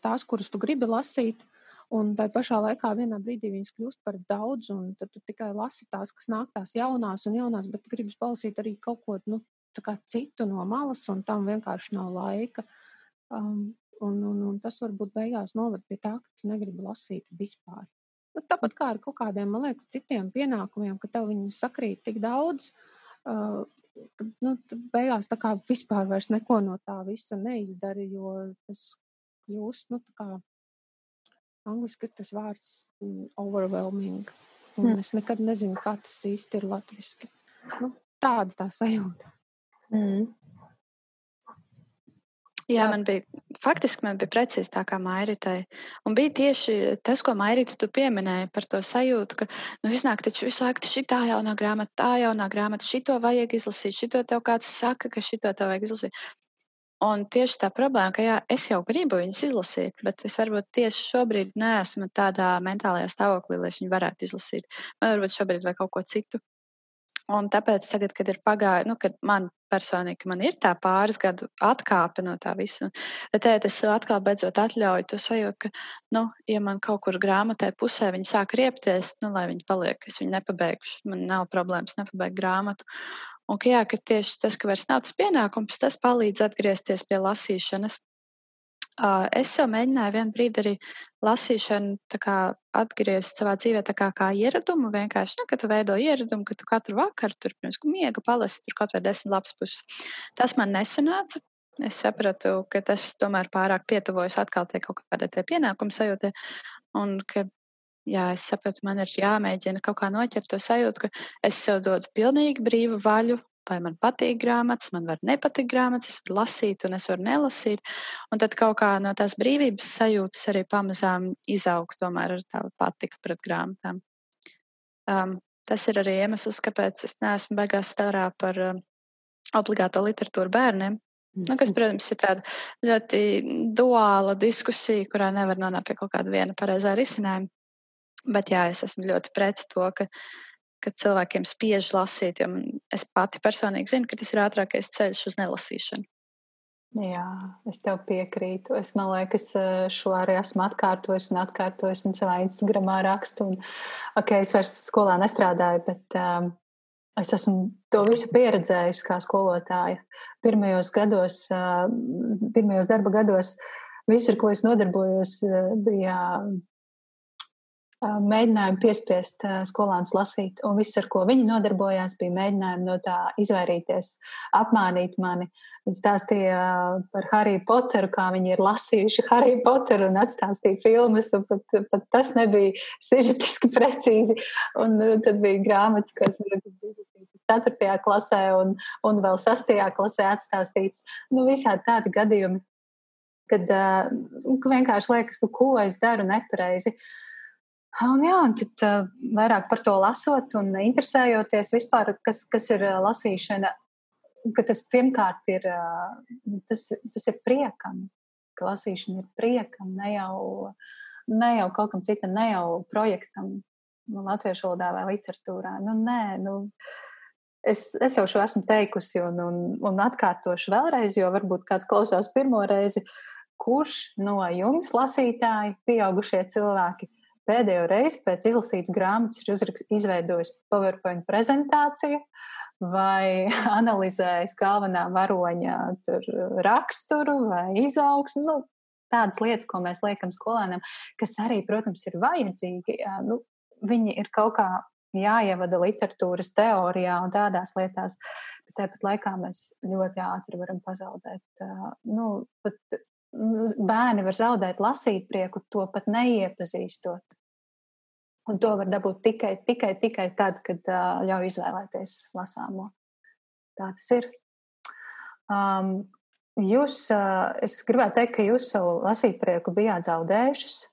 Speaker 3: tās, kuras tu gribi lasīt. Un tā pašā laikā vienā brīdī viņas kļūst par daudz, un tad tu tikai lasi tās, kas nāk tās jaunās un jaunās, bet gribas palasīt arī kaut ko nu, citu no malas, un tam vienkārši nav laika. Um, un, un, un tas varbūt beigās noved pie tā, ka tu negribi lasīt vispār. Nu, tāpat kā ar kaut kādiem, man liekas, citiem pienākumiem, ka tev viņi sakrīt tik daudz, uh, ka nu, beigās tā kā vispār vairs neko no tā visa neizdari, jo tas kļūst, nu, tā kā angliski ir tas vārds mm, overwhelming. Un mm. es nekad nezinu, kā tas īsti ir latviski. Nu, tāda tā sajūta. Mm.
Speaker 2: Jā, man bija, faktiski man bija precīzi tā kā Mairitai. Un bija tieši tas, ko Mairita tu pieminēji par to sajūtu, ka, nu, iznāk taču visu laiku šī tā jaunā grāmata, tā jaunā grāmata, šito vajag izlasīt, šito tev kāds saka, ka šito tev vajag izlasīt. Un tieši tā problēma, ka jā, es jau gribu viņas izlasīt, bet es varbūt tieši šobrīd neesmu tādā mentālajā stāvoklī, lai es viņu varētu izlasīt. Man varbūt šobrīd vajag kaut ko citu. Un tāpēc, tagad, kad ir pagājis, nu, kad man personīgi man ir tā pāris gadu atkāpe no tā visa, tēt, es atkal beidzot atļauju to sajūtu, ka, nu, ja man kaut kur grāmatai pusē viņi sāk riepties, nu, lai viņi paliek, es viņu nepabeigšu, man nav problēmas nepabeigt grāmatu. Un ka, jā, ka tieši tas, ka vairs nav tas pienākums, tas palīdz atgriezties pie lasīšanas. Es jau mēģināju vienu brīdi arī lasīšanu kā, atgriezt savā dzīvē kā, kā ieradumu. Vienkārši, nu, ka tu veido ieradumu, ka tu katru vakaru tur pirms miega palasi tur kaut vai desmit lapas puses. Tas man nesanāca. Es sapratu, ka tas tomēr pārāk pietuvojas atkal tie kaut kādai pienākumu sajūtai. Un ka jā, es sapratu, man ir jāmēģina kaut kā noķert to sajūtu, ka es sev dodu pilnīgi brīvu vaļu vai man patīk grāmatas, man var nepatikt grāmatas, es varu lasīt un es varu nelasīt. Un tad kaut kā no tās brīvības sajūtas arī pamazām izaug tomēr ar tā patika pret grāmatām. Um, tas ir arī iemesls, kāpēc es neesmu beigās starā par um, obligāto literatūru bērniem. Nu, kas, protams, ir tāda ļoti duāla diskusija, kurā nevar nonākt pie kaut kāda viena pareizā risinājuma. Bet jā, es esmu ļoti pret to, ka kad cilvēkiem spiež lasīt, jo es pati personīgi zinu, ka tas ir ātrākais ceļš uz nelasīšanu.
Speaker 1: Jā, es tev piekrītu. Es domāju, ka šo arī esmu atkārtojis un atkārtojis un savā Instagramā rakstu. Un, ok, es vairs skolā nestrādāju, bet um, es esmu to visu pieredzējusi kā skolotāja. Pirmajos gados, uh, pirmajos darba gados, viss, ar ko es nodarbojos, uh, bija mēģinājumi piespiest skolānus lasīt, un viss, ar ko viņi nodarbojās, bija mēģinājumi no tā izvairīties, apmānīt mani. Viņi stāstīja par Harry Potteru, kā viņi ir lasījuši Harry Potteru un atstāstīja filmas, un pat, pat tas nebija sižetiski precīzi. Un tad bija grāmatas, kas bija 4. klasē un, un vēl 6. klasē atstāstīts. Nu, visādi tādi gadījumi, kad uh, vienkārši liekas, nu, ko es daru nepareizi. Uh, Un, jā, un tad uh, vairāk par to lasot un interesējoties vispār, kas, kas ir uh, lasīšana, ka tas pirmkārt ir, uh, tas, tas ir priekam, ka lasīšana ir priekam, ne jau, ne jau kaut kam citam, ne jau projektam, nu, latviešu valodā vai literatūrā. Nu, nē, nu, es, es jau šo esmu teikusi un, un, un atkārtošu vēlreiz, jo varbūt kāds klausās pirmo reizi, kurš no jums lasītāji, pieaugušie cilvēki, pēdējo reizi pēc izlasītas grāmatas ir izveidojis PowerPoint prezentāciju vai analizējis galvenā varoņa raksturu vai izaugsmu. Nu, tādas lietas, ko mēs liekam skolēniem, kas arī, protams, ir vajadzīgi. Nu, viņi ir kaut kā jāievada literatūras teorijā un tādās lietās, bet tāpat laikā mēs ļoti ātri varam pazaudēt. Nu, pat bērni var zaudēt lasīt prieku, to pat neiepazīstot. Un to var dabūt tikai, tikai, tikai tad, kad uh, ļauj izvēlēties lasāmo. Tā tas ir. Um, jūs, uh, es gribētu teikt, ka jūs savu lasīt prieku bijāt zaudējušas.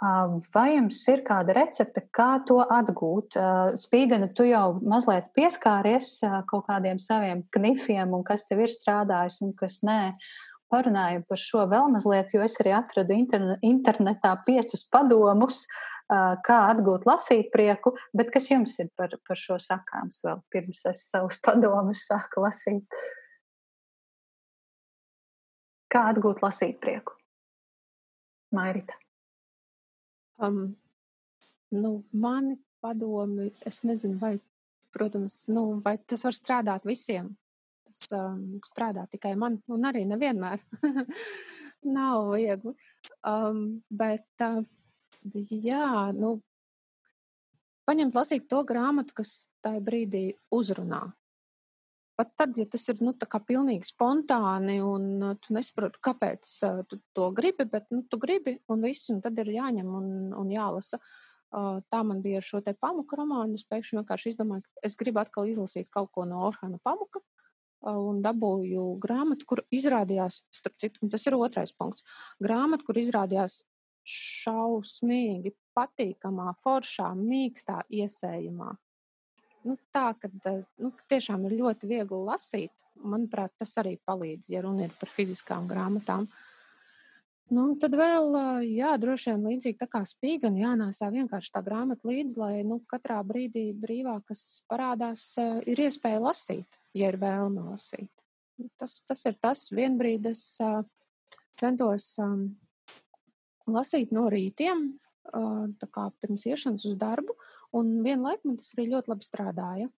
Speaker 1: Uh, vai jums ir kāda recepte, kā to atgūt? Uh, Spīgana, tu jau mazliet pieskāries uh, kaut kādiem saviem knifiem, un kas tev ir strādājis un kas nē. Uh, parunājam par šo vēl mazliet, jo es arī atradu internetā piecus padomus, kā atgūt lasīt prieku, bet kas jums ir par, par šo sakāms vēl pirms es savus padomus sāku lasīt? Kā atgūt lasīt prieku? Mairita.
Speaker 3: Um, nu, mani padomi, es nezinu, vai, protams, nu, vai tas var strādāt visiem tas um, strādā tikai man, un arī nevienmēr nav viegli. Um, bet, uh, jā, nu, paņemt lasīt to grāmatu, kas tajā brīdī uzrunā. Pat tad, ja tas ir nu, pilnīgi spontāni un tu nesaproti, kāpēc uh, tu to gribi, bet nu, tu gribi un viss, un tad ir jāņem un, un jālasa. Uh, tā man bija ar šo te pamuka romānu. Es pēkšņi vienkārši izdomāju, ka es gribu atkal izlasīt kaut ko no Orhana pamuka un dabūju grāmatu, kur izrādījās, starp citu, tas ir otrais punkts, grāmatu, kur izrādījās šausmīgi patīkamā, foršā, mīkstā iesējumā. Nu, tā, ka nu, tiešām ir ļoti viegli lasīt. Manuprāt, tas arī palīdz, ja runa ir par fiziskām grāmatām. Uh, Nu, tad vēl, jā, droši vien līdzīgi tā kā spīgan, jānāsā vienkārši tā grāmata līdzi, lai nu, katrā brīdī brīvā, kas parādās, ir iespēja lasīt, ja ir vēlme lasīt. Tas, tas ir tas, vienbrīd es centos lasīt no rītiem, tā kā pirms iešanas uz darbu, un vienlaik man tas arī ļoti labi strādāja.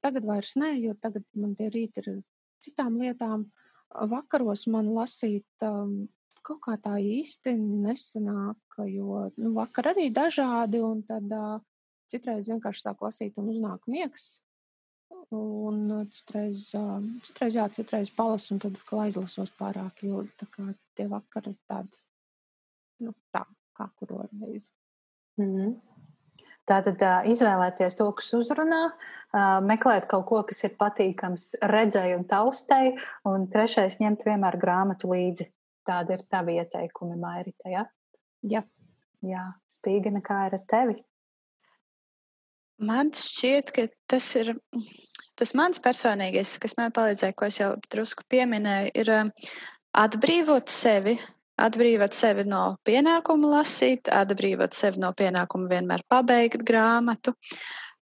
Speaker 3: Tagad vairs nē, jo tagad man tie rīti ir citām lietām. Vakaros man lasīt um, kaut kā tā īsti nesanāk, jo nu, vakar arī dažādi, un tad uh, citreiz vienkārši sāk lasīt un uznāk miegs. Un citreiz, uh, citreiz jā, citreiz palasu, un tad atkal aizlasos pārāk ilgi. Tā kā tie vakari ir tādi, nu, tā, kā kuro reizi.
Speaker 1: Mm -hmm. Tātad izvēlēties to, kas uzrunā, meklēt kaut ko, kas ir patīkams redzēji un taustei, un trešais ņemt vienmēr grāmatu līdzi. Tāda ir tava ieteikumi, Mairita. Ja?
Speaker 3: Jā.
Speaker 1: Jā, spīgana kā ir ar tevi?
Speaker 2: Man šķiet, ka tas ir tas mans personīgais, kas man palīdzēja, ko es jau drusku pieminēju, ir atbrīvot sevi. Atbrīvot sevi no pienākuma lasīt, atbrīvot sevi no pienākuma vienmēr pabeigt grāmatu.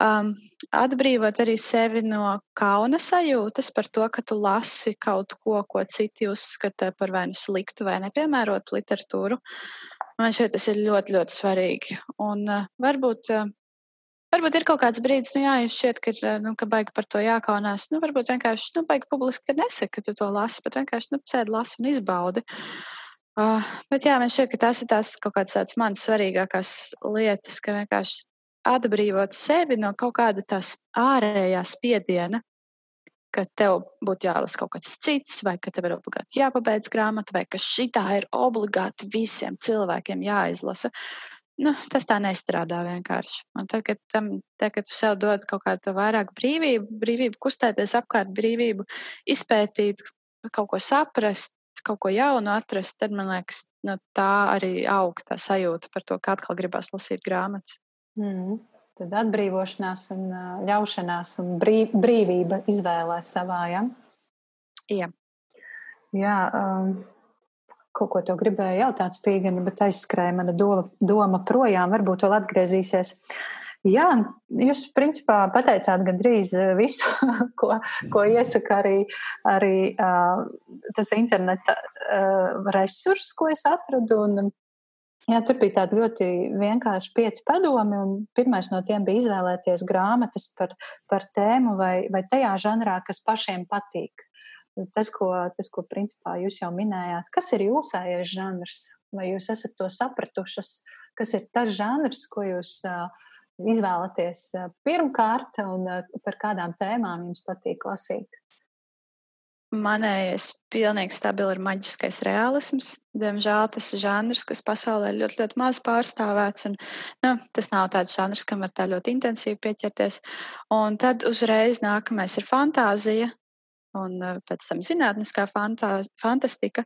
Speaker 2: Um, atbrīvot arī sevi no kauna sajūtas par to, ka tu lasi kaut ko, ko citi uzskata par vai nu sliktu vai nepiemērotu literatūru. Man šeit tas ir ļoti, ļoti svarīgi. Un uh, varbūt, uh, varbūt ir kaut kāds brīdis, nu jā, ja šķiet, ka, uh, nu, ka baigi par to jākaunās. Nu, varbūt vienkārši, nu, baigi publiski nesaka, ka tu to lasi, bet vienkārši, nu, sēdi lasi un izbaudi. Uh, bet jā, man šķiet, ka tas ir tās kaut kāds tāds manas svarīgākās lietas, ka vienkārši atbrīvot sevi no kaut kāda tās ārējā spiediena, ka tev būtu jālasa kaut kas cits, vai ka tev ir obligāti jāpabeidz grāmata, vai ka šī ir obligāti visiem cilvēkiem jāizlasa. Nu, tas tā nestrādā vienkārši. Un tad, kad, tam, tad, kad tu sev dod kaut kādu vairāk brīvību, brīvību kustēties apkārt, brīvību izpētīt, kaut ko saprast, kaut ko jaunu atrast, tad man liekas, nu, tā arī aug tā sajūta par to, ka atkal gribās lasīt grāmatas.
Speaker 1: Mm. Tad atbrīvošanās un ļaušanās un brīv, brīvība izvēlē savā. Ja?
Speaker 2: Jā.
Speaker 1: Jā um, kaut ko te gribēju jautāt, Spīgani, bet aizskrēja mana doma, doma projām. Varbūt vēl atgriezīsies. Jā, jūs principā pateicāt gandrīz visu, ko, ko iesaka arī, arī uh, tas interneta uh, resurss, ko es atradu. Un, Jā, tur bija tādi ļoti vienkārši pieci padomi, un pirmais no tiem bija izvēlēties grāmatas par, par tēmu vai, vai tajā žanrā, kas pašiem patīk. Tas, ko, tas, ko principā jūs jau minējāt, kas ir jūsējais žanrs, vai jūs esat to sapratušas, kas ir tas žanrs, ko jūs izvēlaties pirmkārt un par kādām tēmām jums patīk lasīt?
Speaker 2: Manējais pilnīgi stabili ir maģiskais realisms. Diemžēl tas ir žanrs, kas pasaulē ir ļoti, ļoti maz pārstāvēts. Un, nu, tas nav tāds žanrs, kam var tā ļoti intensīvi pieķerties. Un tad uzreiz nākamais ir fantāzija, un uh, pēc tam zinātniskā fantāz, fantastika.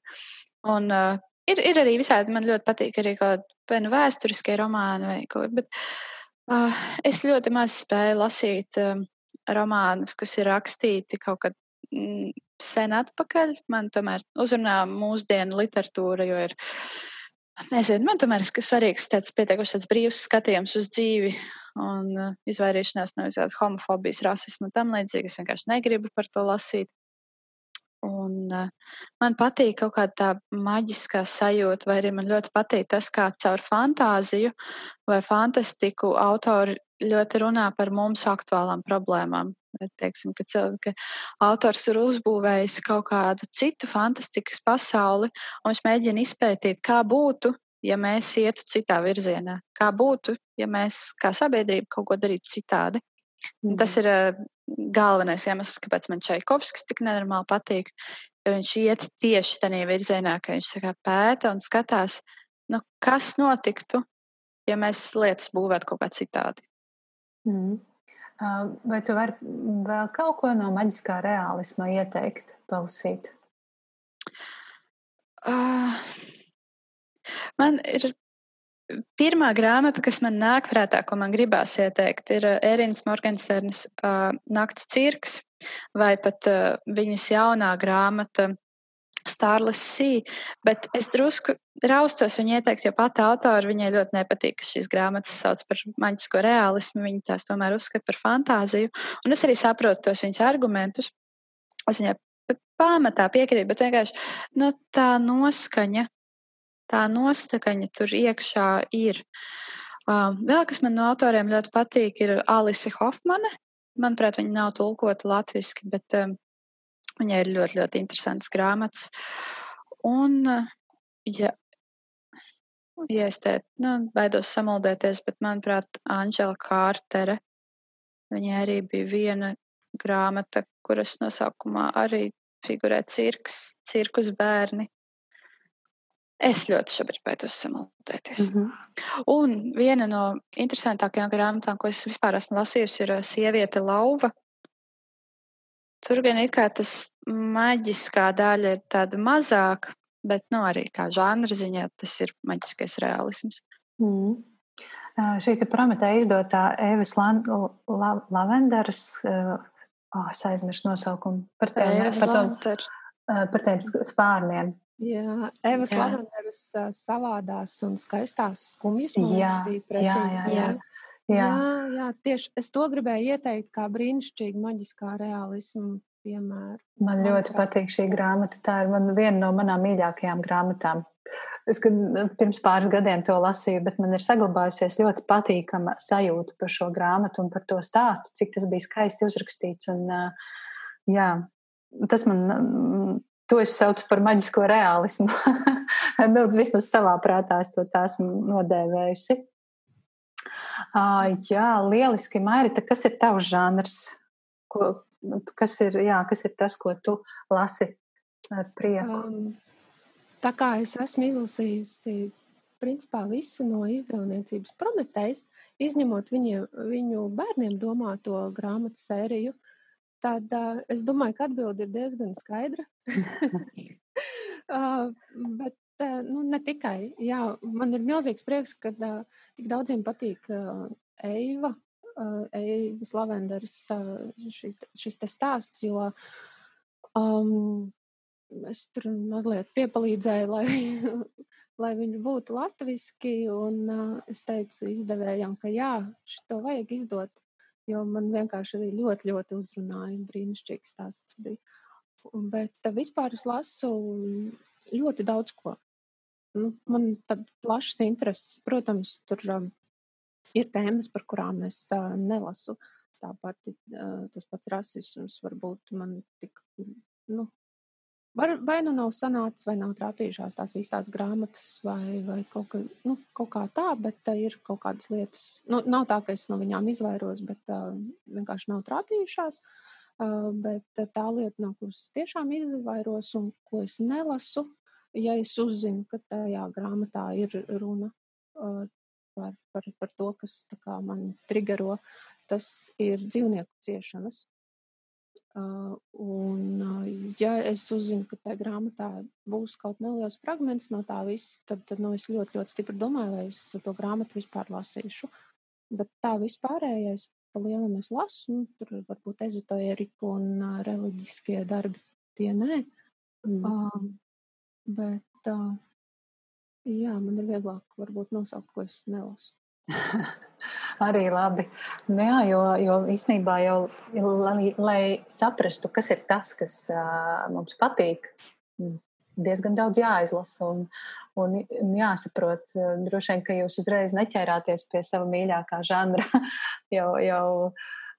Speaker 2: Un, uh, ir, ir arī visādi, man ļoti patīk arī kaut kādi nu vēsturiskie romāni vai ko, bet uh, es ļoti maz spēju lasīt uh, romānus, kas ir rakstīti kaut kad mm, sen atpakaļ. Man tomēr uzrunā mūsdienu literatūra, jo ir. Nezinu, man tomēr ir svarīgs tāds pietiekuši tāds brīvs skatījums uz dzīvi un uh, izvairīšanās no visādas homofobijas, rasismu un tam līdzīgi. Es vienkārši negribu par to lasīt. Un, uh, man patīk kaut kāda tā maģiskā sajūta, vai arī man ļoti patīk tas, kā caur fantāziju vai fantastiku autori ļoti runā par mums aktuālām problēmām. Teiksim, ka, ka autors ir uzbūvējis kaut kādu citu fantastikas pasauli, un viņš mēģina izpētīt, kā būtu, ja mēs ietu citā virzienā, kā būtu, ja mēs kā sabiedrība kaut ko darītu citādi. Mm. Tas ir uh, galvenais iemesls, kāpēc man Čaikovskis tik nenormāli patīk. Viņš iet tieši tādā virzienā, ka viņš pēta un skatās, nu, kas notiktu, ja mēs lietas būvētu kaut kā citādi.
Speaker 1: Mm. Vai tu vari vēl kaut ko no maģiskā realisma ieteikt, palasīt?
Speaker 2: Uh, man ir pirmā grāmata, kas man nāk prātā, ko man gribās ieteikt, ir Ērīnas Morgensternas uh, Nakts cirks vai pat uh, viņas jaunā grāmata Starless Sea, bet es drusku raustos viņu ieteikt, jo pati autori viņai ļoti nepatīk, ka šīs grāmatas sauc par maģisko realismu, viņi tās tomēr uzskata par fantāziju, un es arī saprotu tos viņas argumentus. Es viņai pamatā piekrītu, bet vienkārši nu, tā noskaņa, tā nostakaņa tur iekšā ir. Um, vēl kas man no autoriem ļoti patīk, ir Alise Hofmane. Manuprāt, viņa nav tulkota latviešu, bet um, Viņai ir ļoti, ļoti interesants grāmatas. Un, ja, ja es te nu, baidos samaldēties, bet manuprāt, Anģela Kārtere, viņai arī bija viena grāmata, kuras nosaukumā arī figurē cirks, cirkus bērni. Es ļoti šobrīd baidos samaldēties. Mm -hmm. Un viena no interesantākajām grāmatām, ko es vispār esmu lasījusi, ir Sieviete lauva Tur gan it kā tas maģiskā daļa ir tāda mazāka, bet nu, arī kā žanra ziņā tas ir maģiskais realisms.
Speaker 1: Mm. Šī Prometē izdotā Evas Lavenderas, oh, es aizmirsu nosaukumu par tiem, par, tom, par tiem spārniem.
Speaker 3: Jā, Evas. Lavenderas savādās un skaistās skumjas. Jā, bija precīzi. Jā, jā, jā. jā. Jā. jā, jā, tieši es to gribēju ieteikt kā brīnišķīgu maģiskā realismu piemēru.
Speaker 1: Man ļoti patīk šī grāmata. Tā ir man viena no manām mīļākajām grāmatām. Es pirms pāris gadiem to lasīju, bet man ir saglabājusies ļoti patīkama sajūta par šo grāmatu un par to stāstu, cik tas bija skaisti uzrakstīts. Un, jā, tas man, to es saucu par maģisko realismu. nu, vismaz savā prātā es to esmu nodēvējusi. Jā, lieliski, Mairita, kas ir tavs žanrs? Ko, kas, ir, jā, kas ir tas, ko tu lasi ar prieku? Um,
Speaker 3: Tā kā es esmu izlasījusi principā visu no izdevniecības Prometējas, izņemot viņiem, viņu bērniem domāto grāmatu sēriju, tad uh, es domāju, ka atbilde ir diezgan skaidra. uh, bet nu, ne tikai. Jā, man ir milzīgs prieks, ka uh, tik daudziem patīk uh, Eiva, uh, Eivas Lavenderis šī, šis te stāsts, jo um, es tur mazliet piepalīdzēju, lai, lai viņi būtu latviski. Un es teicu izdevējam, ka jā, šito vajag izdot, jo man vienkārši arī ļoti, ļoti uzrunāja. Brīnišķīgs stāsts bija. Bet vispār es lasu ļoti daudz ko. Nu, man tad plašas intereses. Protams, tur um, ir tēmas, par kurām es uh, nelasu. Tāpat uh, tas pats rasisms varbūt man tik, nu, Var, vai nu nav sanācis, vai nav trāpījušās tās īstās grāmatas, vai, vai kaut, ka, nu, kaut kā tā, bet uh, ir kaut kādas lietas. Nu, nav tā, ka es no viņām izvairos, bet uh, vienkārši nav trāpījušās. Uh, bet uh, tā lieta, no kuras tiešām izvairos un ko es nelasu, ja es uzzinu, ka tajā grāmatā ir runa uh, par, par, par to, kas kā, man triggero, tas ir dzīvnieku ciešanas. Uh, un, uh, ja es uzzinu, ka tajā grāmatā būs kaut neliels fragments no tā visa, tad, tad nu, es ļoti, ļoti stipri domāju, vai es to grāmatu vispār lasīšu. Bet tā vispārējais, pa lielam es lasu, nu, tur varbūt ezoterika un uh, reliģiskie darbi, tie nē. Mm. Uh, bet, uh, jā, man ir vieglāk varbūt nosaukt, ko es nelasu.
Speaker 1: Arī labi. Nu jā, jo, jo īstenībā jau, lai, lai saprastu, kas ir tas, kas uh, mums patīk, diezgan daudz jāizlasa un, un, un jāsaprot. Droši vien, ka jūs uzreiz neķērāties pie sava mīļākā žanra jau, jau,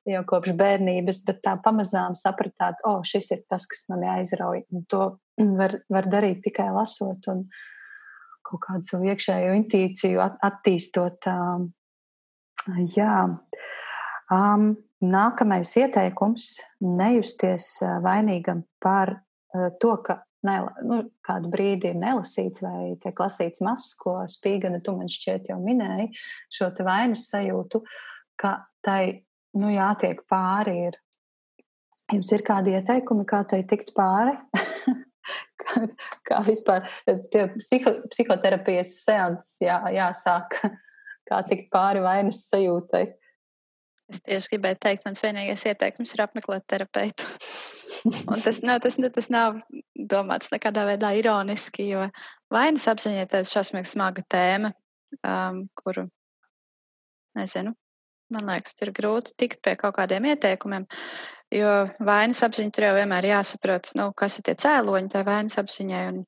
Speaker 1: jau kopš bērnības, bet tā pamazām sapratāt, o, oh, šis ir tas, kas mani aizrauj. Un to var, var darīt tikai lasot. Un, kaut kādu savu iekšējo intuīciju at, attīstot. Um, jā. Um, nākamais ieteikums - nejusties vainīgam par to, ka ne, nu, kādu brīdi ir nelasīts vai tiek lasīts mazs, ko Spīgana tu man šķiet jau minēji, šo te vainas sajūtu, ka tai, nu, jātiek pāri ir. Jums ir kādi ieteikumi, kā tai tikt pāri? kā, vispār pie psiho, psihoterapijas seanses jā, jāsāk, kā tikt pāri vainas sajūtai.
Speaker 2: Es tieši gribēju teikt, mans vienīgais ieteikums ir apmeklēt terapeitu. Un tas, nav, tas, tas nav domāts nekādā veidā ironiski, jo vainas apziņa ir šausmīgi smaga tēma, um, kuru, nezinu, man liekas, ir grūti tikt pie kaut kādiem ieteikumiem. Jo vainas apziņa tur jau vienmēr jāsaprot, nu, kas ir tie cēloņi tai vainas apziņai. Un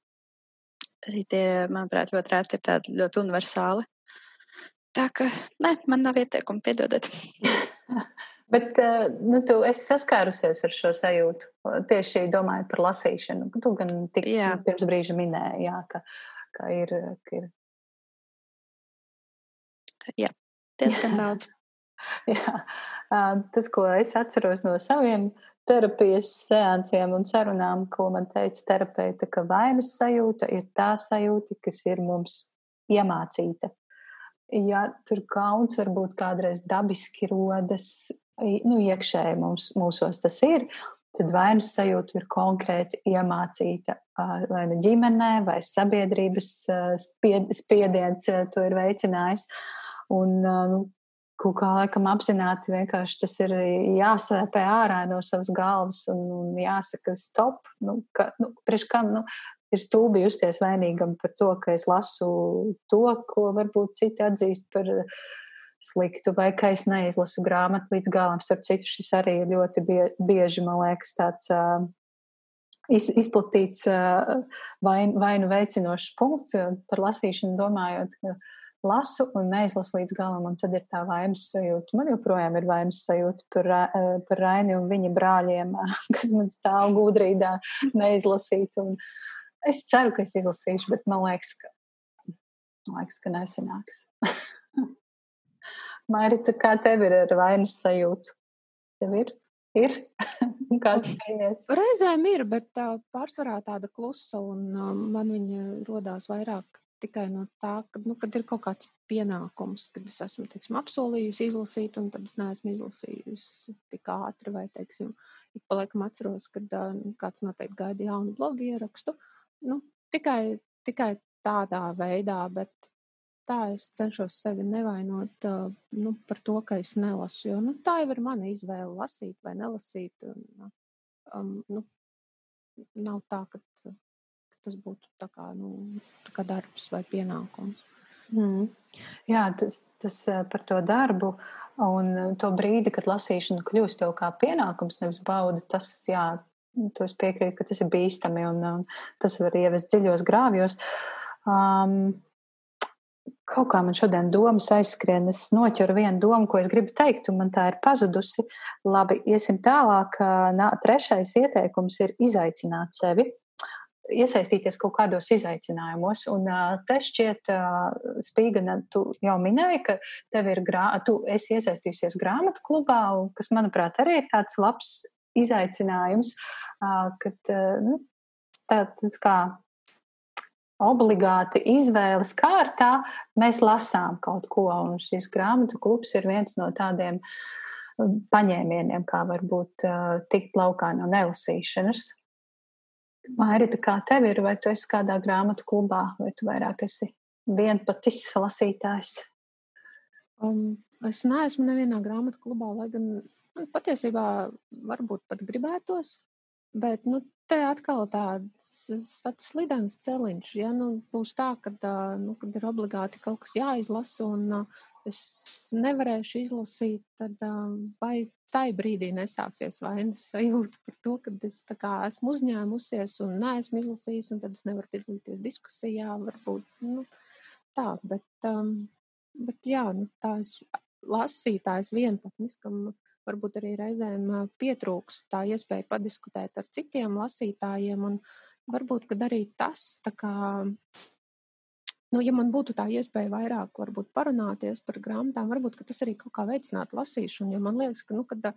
Speaker 2: arī tie, manuprāt, ļoti rēti ir tādi ļoti universāli. Tā ka, nē, man nav ieteikumu, piedodiet.
Speaker 1: Bet eh, nu, tu esi saskārusies ar šo sajūtu. Tieši domājot par lasīšanu. Tu gan tik, jā. pirms brīža minēji, jā, ka, ka ir. Ka ir...
Speaker 2: Jā, diezgan daudz.
Speaker 1: Jā, tas, ko es atceros no saviem terapijas seansiem un sarunām, ko man teica terapeite, ka vainas sajūta ir tā sajūta, kas ir mums iemācīta. Ja tur kauns varbūt kādreiz dabiski rodas, nu, iekšēji mums, mūsos tas ir, tad vainas sajūta ir konkrēti iemācīta vai nu ģimenē, vai sabiedrības spiediens to ir veicinājis. Un, nu, kaut kā laikam apzināti vienkārši tas ir jāsēpē ārā no savas galvas un, un jāsaka stop. Nu, ka, nu, priekš kam, nu, ir stulbi justies vainīgam par to, ka es lasu to, ko varbūt citi atzīst par, sliktu, vai ka es neizlasu grāmatu līdz galam. Starp citu, šis arī ļoti bie, bieži, man liekas, tāds uh, iz, izplatīts uh, vainu, vainu veicinošs punkts par lasīšanu, domājot, ka lasu un neizlasu līdz galam, un tad ir tā vainas sajūta. Man joprojām ir vainas sajūta par, par Raini un viņa brāļiem, kas man stāv gudrīdā neizlasīt. Un es ceru, ka es izlasīšu, bet man liekas, ka, man liekas, ka nesanāks. Mārita, kā tev ir ar vainas sajūtu? Tev ir? Ir?
Speaker 3: Reizēm ir, bet tā pārsvarā tāda klusa, un man viņa rodās vairāk tikai no tā, ka, nu, kad ir kaut kāds pienākums, kad es esmu teiksim, apsolījusi izlasīt, un tad es neesmu izlasījusi tik ātri, vai teiksim, ik pa laikam atceros, kad uh, kāds noteikti gaida jaunu blogu ierakstu. Nu, tikai, tikai tādā veidā, bet tā es cenšos sevi nevainot nu, par to, ka es nelasu. Jo nu, tā jau ir mana izvēle lasīt vai nelasīt. Un, um, nu, nav tā, ka tas būtu tā kā, nu, tā kā darbs vai pienākums.
Speaker 1: Mm. Jā, tas, tas par to darbu un to brīdi, kad lasīšana kļūst jau kā pienākums, nevis bauda, tas, jā, to es piekrītu, ka tas ir bīstami un, un tas var ievest dziļos grāvjos. Um, kaut kā man šodien domas aizskrien, es noķeru vienu domu, ko es gribu teikt, un man tā ir pazudusi. Labi, iesim tālāk. Nā, trešais ieteikums ir izaicināt sevi iesaistīties kaut kādos izaicinājumos. Un te šķiet, Spīgana, tu jau minēji, ka tev ir grā, tu esi iesaistījusies grāmatu klubā, kas, manuprāt, arī ir tāds labs izaicinājums, kad, nu, tāds kā obligāti izvēles kārtā mēs lasām kaut ko, un šis grāmatu klubs ir viens no tādiem paņēmieniem, kā varbūt tikt laukā no nelasīšanas. Mārita, kā tev ir, vai tu esi kādā grāmatu klubā, vai tu vairāk esi vienpatis lasītājs?
Speaker 3: Um, es neesmu nevienā grāmatu klubā, lai gan man patiesībā varbūt pat gribētos, bet nu, te atkal tāds, tāds slidens celiņš. Ja nu, būs tā, ka nu, kad ir obligāti kaut kas jāizlasa un es nevarēšu izlasīt, tad vai tai brīdī nesāksies vainas sajūta par to, ka es kā, esmu uzņēmusies un neesmu izlasījis, un tad es nevaru piedalīties diskusijā. Varbūt nu, tā, bet, um, bet jā, nu, tā es lasītājs vienpatnis, kam varbūt arī reizēm pietrūks tā iespēja padiskutēt ar citiem lasītājiem, un varbūt, arī tas kā Nu, ja man būtu tā iespēja vairāk varbūt, parunāties par grāmatām, varbūt tas arī kaut kā veicinātu lasīšanu. Jo man liekas, ka, nu, kad,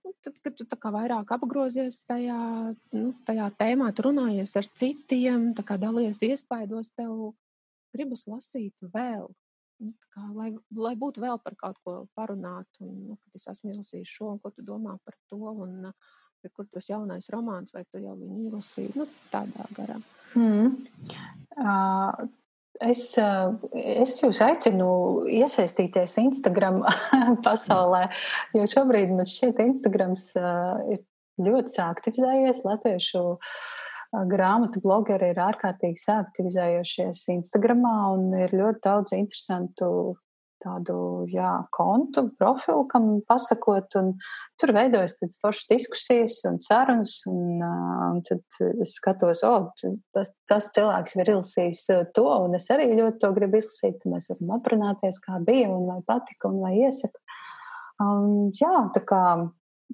Speaker 3: nu, tad, kad tu vairāk apgrozies tajā, nu, tajā tēmā, tu runājies ar citiem, dalies iespaidos, tev gribas lasīt vēl. Nu, kā, lai, lai būtu vēl par kaut ko parunāt, un nu, kad es esmu izlasījis šo, un ko tu domā par to, un kur tas jaunais romāns, vai tu jau viņu izlasīji, nu, tādā garā.
Speaker 1: Mm. Uh, Es, es jūs aicinu iesaistīties Instagram pasaulē, jo šobrīd man šķiet, Instagrams ir ļoti aktivizējies. Latviešu grāmatu blogeri ir ārkārtīgi aktivizējušies Instagramā un ir ļoti daudz interesantu tādu jā, kontu, profilu, kam pasakot, tur veidojas tādas foršas diskusijas un sarunas, un, un tad es skatos, o, oh, tas, tas cilvēks ir izlasījis to, un es arī ļoti to gribu izlasīt, mēs varam aprunāties, kā bija, un vai patika, un vai iesaka. Um, jā, tā kā,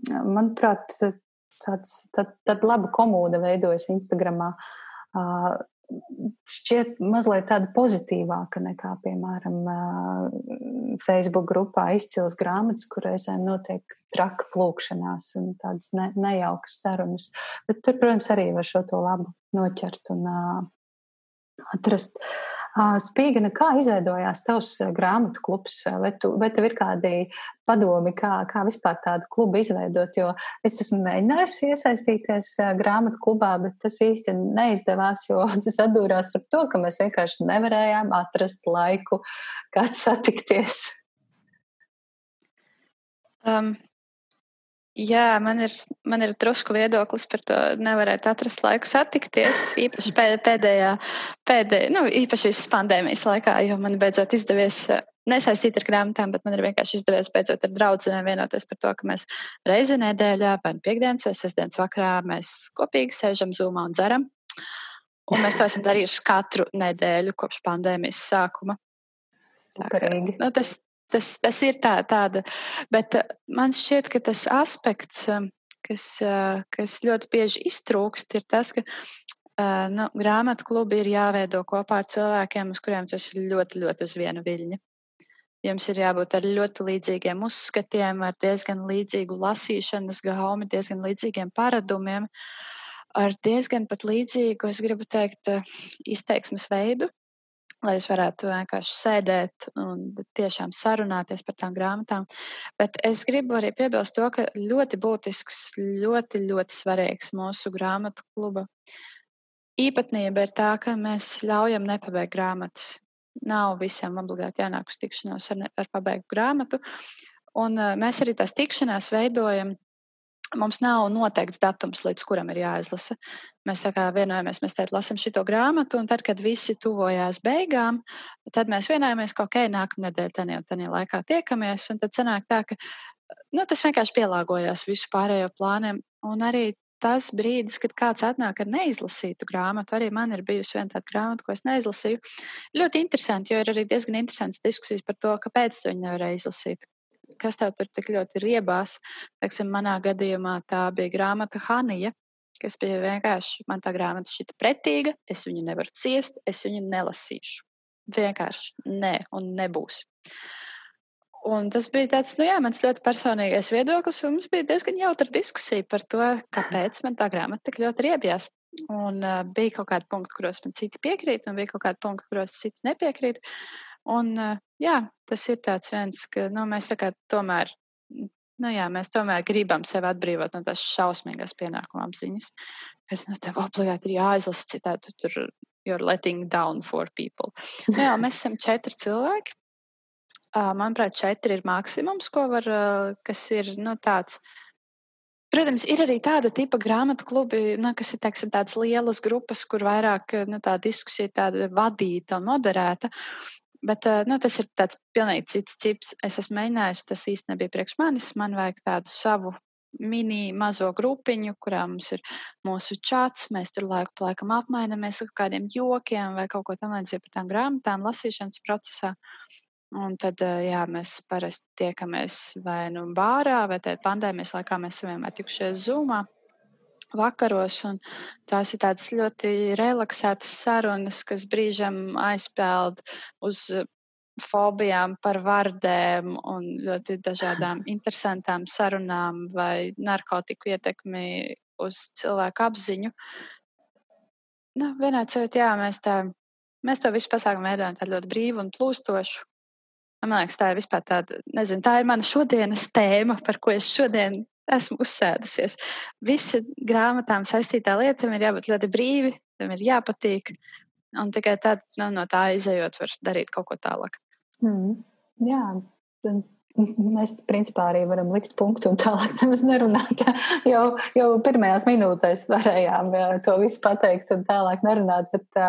Speaker 1: manuprāt, tāds, tad, tad laba komūda veidojas Instagramā. Uh, šķiet mazliet tāda pozitīvāka nekā, piemēram, Facebook grupā izcils grāmatas, kur reizēm notiek traka plūkšanās un tādas ne, nejaukas sarunas. Bet tur, protams, arī var šo to labu noķert un uh, atrast. Uh, Spīgana, kā izveidojās tavs grāmatu klubs? Vai, tu, vai tev ir kādi padomi, kā, kā vispār tādu klubu izveidot? Jo es esmu mēģinājusi iesaistīties grāmatu klubā, bet tas īsti neizdevās, jo tas atdūrās par to, ka mēs vienkārši nevarējām atrast laiku, kad satikties.
Speaker 2: Um, Jā, man ir, man ir drusku viedoklis par to, nevarēt atrast laiku satikties. Īpaši pēdējā, pēdējā nu, īpaši visas pandēmijas laikā, jo man beidzot izdevies nesaistīti ar grāmatām, bet man ir vienkārši izdevies beidzot ar draugiem vienoties par to, ka mēs reizi nedēļā, vai nu piekdienas vai sestdienas vakarā, mēs kopīgi sēžam zumā un dzeram. Un mēs to esam darījuši katru nedēļu kopš pandēmijas sākuma. Tā, ka, nu, tas, tas, tas ir tā, tāda, bet man šķiet, ka tas aspekts, kas, kas ļoti bieži iztrūkst, ir tas, ka nu, grāmatu klubi ir jāveido kopā ar cilvēkiem, uz kuriem tas ir ļoti, ļoti uz viena viļņa. Jums ir jābūt ar ļoti līdzīgiem uzskatiem, ar diezgan līdzīgu lasīšanas gaumi, diezgan līdzīgiem paradumiem, ar diezgan pat līdzīgu, es gribu teikt, izteiksmes veidu lai jūs varētu vienkārši sēdēt un tiešām sarunāties par tām grāmatām. Bet es gribu arī piebilst to, ka ļoti būtisks, ļoti, ļoti svarīgs mūsu grāmatu kluba īpatnība ir tā, ka mēs ļaujam nepabeigt grāmatas. Nav visiem obligāti jānāk uz tikšanos ar, ar pabeigtu grāmatu. Un uh, mēs arī tās tikšanās veidojam Mums nav noteikts datums, līdz kuram ir jāizlasa. Mēs vienojamies, mēs teikt, lasam šo grāmatu, un tad, kad visi tuvojās beigām, tad mēs vienojamies, ka ok, nākamā nedēļa tā jau tādā laikā tiekamies. Un tad sanāk tā, ka nu, tas vienkārši pielāgojās visu pārējo plāniem. Un arī tas brīdis, kad kāds atnāk ar neizlasītu grāmatu, arī man ir bijusi viena tāda grāmata, ko es neizlasīju. Ļoti interesanti, jo ir arī diezgan interesants diskusijas par to, kāpēc to viņi nevarēja izlasīt kas tev tur tik ļoti riebās. Teiksim, manā gadījumā tā bija grāmata Hanija, kas bija vienkārši, man tā grāmata šķita pretīga, es viņu nevaru ciest, es viņu nelasīšu. Vienkārši nē, un nebūs. Un tas bija tāds, nu jā, mans ļoti personīgais viedoklis, un mums bija diezgan jautra diskusija par to, kāpēc man tā grāmata tik ļoti riebjās. Un uh, bija kaut kādi punkti, kuros man citi piekrīt, un bija kaut kādi punkti, kuros citi nepiekrīt. Un, uh, jā, tas ir tāds viens, ka nu, mēs tā kā tomēr. Nu, jā, mēs tomēr gribam sevi atbrīvot no tās šausmīgās pienākuma apziņas. Es nu, tev obligāti ir jāizlasa citādi, tu tur you're letting down for people. Nu, jā, mēs esam četri cilvēki. Manuprāt, četri ir maksimums, ko var, kas ir nu, tāds. Protams, ir arī tāda tipa grāmatu klubi, nu, kas ir teiksim, tādas lielas grupas, kur vairāk nu, tā diskusija ir vadīta un moderēta. Bet eh, nu, tas ir tāds pilnīgi cits cips. Es esmu mēģinājis, tas īsti nebija priekš manis. Man vajag tādu savu mini mazo grupiņu, kurā mums ir mūsu čats. Mēs tur laiku pa laikam apmainamies ar kādiem jokiem vai kaut ko tamlīdzīgu par tām grāmatām, lasīšanas procesā. Un tad, eh, jā, mēs parasti tiekamies vai nu bārā, vai tādā pandēmijas laikā mēs esam vienmēr tikušies zumā vakaros. Tās ir tādas ļoti relaksētas sarunas, kas brīžam aizpeld uz fobijām par vardēm un ļoti dažādām interesantām sarunām vai narkotiku ietekmi uz cilvēku apziņu. Nu, vienā citā, jā, mēs, tā, mēs to visu pasākumu veidojam tā ļoti brīvi un plūstoši. Man liekas, tā ir vispār tāda, nezinu, tā ir mana šodienas tēma, par ko es šodien esmu uzsēdusies. Visi grāmatām saistītā lietām ir jābūt ļoti brīvi, tam ir jāpatīk. Un tikai tad nu, no tā izējot, var darīt kaut ko tālāk.
Speaker 1: Mm, jā, Mēs principā arī varam likt punktu un tālāk nemaz nerunāt. Jau, jau pirmajās minūtēs varējām to visu pateikt un tālāk nerunāt. Bet,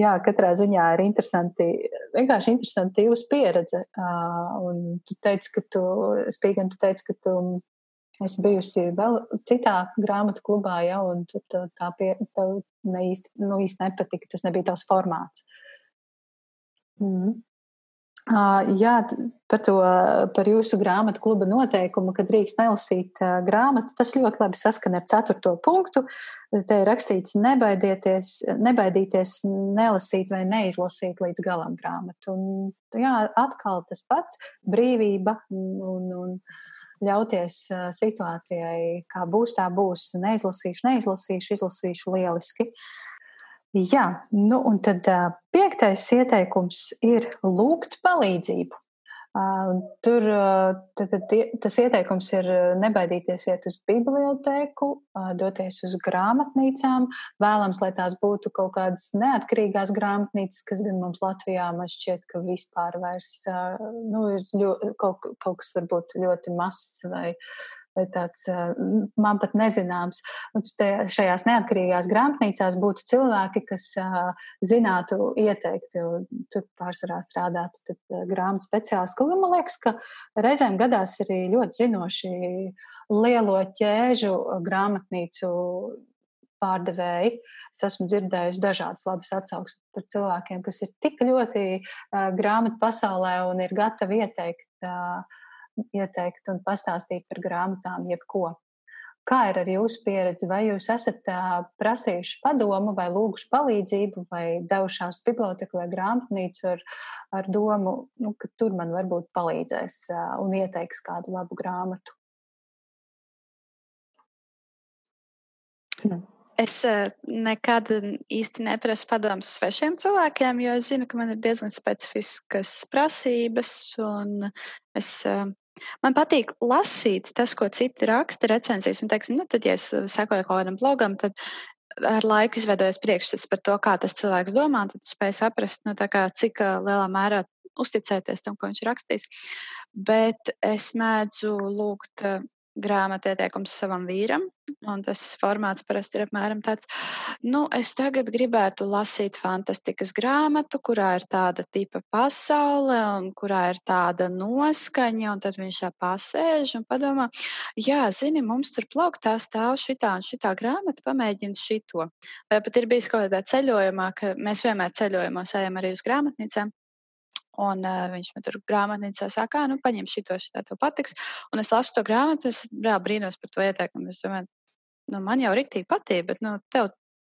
Speaker 1: jā, katrā ziņā ir interesanti, vienkārši interesanti jūsu pieredze. Un tu teici, ka tu, Spīgan, tu teici, ka tu Es bijusi vēl citā grāmatu klubā, ja, un tur tā, tā pie, tev ne īsti, nu, īsti nepatika. Tas nebija tavs formāts. Mm. Uh, jā, par to, par jūsu grāmatu kluba noteikumu, ka drīkst nelasīt uh, grāmatu, tas ļoti labi saskan ar ceturto punktu. Te ir rakstīts, nebaidieties, nebaidīties nelasīt vai neizlasīt līdz galam grāmatu. Un, jā, atkal tas pats - brīvība un, un, un ļauties situācijai, kā būs, tā būs. Neizlasīšu, neizlasīšu, izlasīšu lieliski. Jā, nu un tad piektais ieteikums ir lūgt palīdzību. Tur tad, tad, tas ieteikums ir nebaidīties iet uz bibliotēku, doties uz grāmatnīcām. Vēlams, lai tās būtu kaut kādas neatkarīgās grāmatnīcas, kas gan mums Latvijā man šķiet, ka vispār vairs nu, ir ļo, kaut, kaut kas varbūt ļoti mazs vai vai tāds man pat nezināms. Un te, šajās neatkarīgās grāmatnīcās būtu cilvēki, kas zinātu ieteikt, jo tur pārsvarā strādātu grāmatu speciālisti. Man liekas, ka reizēm gadās arī ļoti zinoši lielo ķēžu grāmatnīcu pārdevēji. Es esmu dzirdējusi dažādas labas atsauksmes par cilvēkiem, kas ir tik ļoti uh, grāmatu pasaulē un ir gatavi ieteikt, uh, ieteikt un pastāstīt par grāmatām jebko. Kā ir ar jūsu pieredzi? Vai jūs esat prasījuši padomu, vai lūguši palīdzību, vai devušās biblioteku vai grāmatnīcu ar, ar domu, nu, ka tur man varbūt palīdzēs un ieteiks kādu labu grāmatu?
Speaker 2: Hmm. Es nekad īsti neprasu padomus svešiem cilvēkiem, jo es zinu, ka man ir diezgan specifiskas prasības. Es, eh, man patīk lasīt tas, ko citi raksta recenzijas. Un, teiksim, nu, tad, ja es sekoju kaut kādam blogam, tad ar laiku izveidojas priekšstats par to, kā tas cilvēks domā. Tad spēj saprast, nu, kā, cik eh, lielā mērā uzticēties tam, ko viņš rakstīs. Bet es mēdzu lūgt grāmatu ieteikums savam vīram. Un tas formāts parasti ir apmēram tāds, nu, es tagad gribētu lasīt fantastikas grāmatu, kurā ir tāda tipa pasaule un kurā ir tāda noskaņa, un tad viņš tā pasēž un padomā, jā, zini, mums tur plauktā stāv šitā un šitā grāmata, pamēģini šito. Vai pat ir bijis kaut kādā ceļojumā, ka mēs vienmēr ceļojumos ejam arī uz grāmatnīcām. Un uh, viņš man tur grāmatnīcā saka, nu, paņem šito, šitā tev patiks. Un es lasu to grāmatu, es reāli brīnos par to ieteikumu. Es domāju, nu, man jau riktīgi patīk, bet, nu, tev,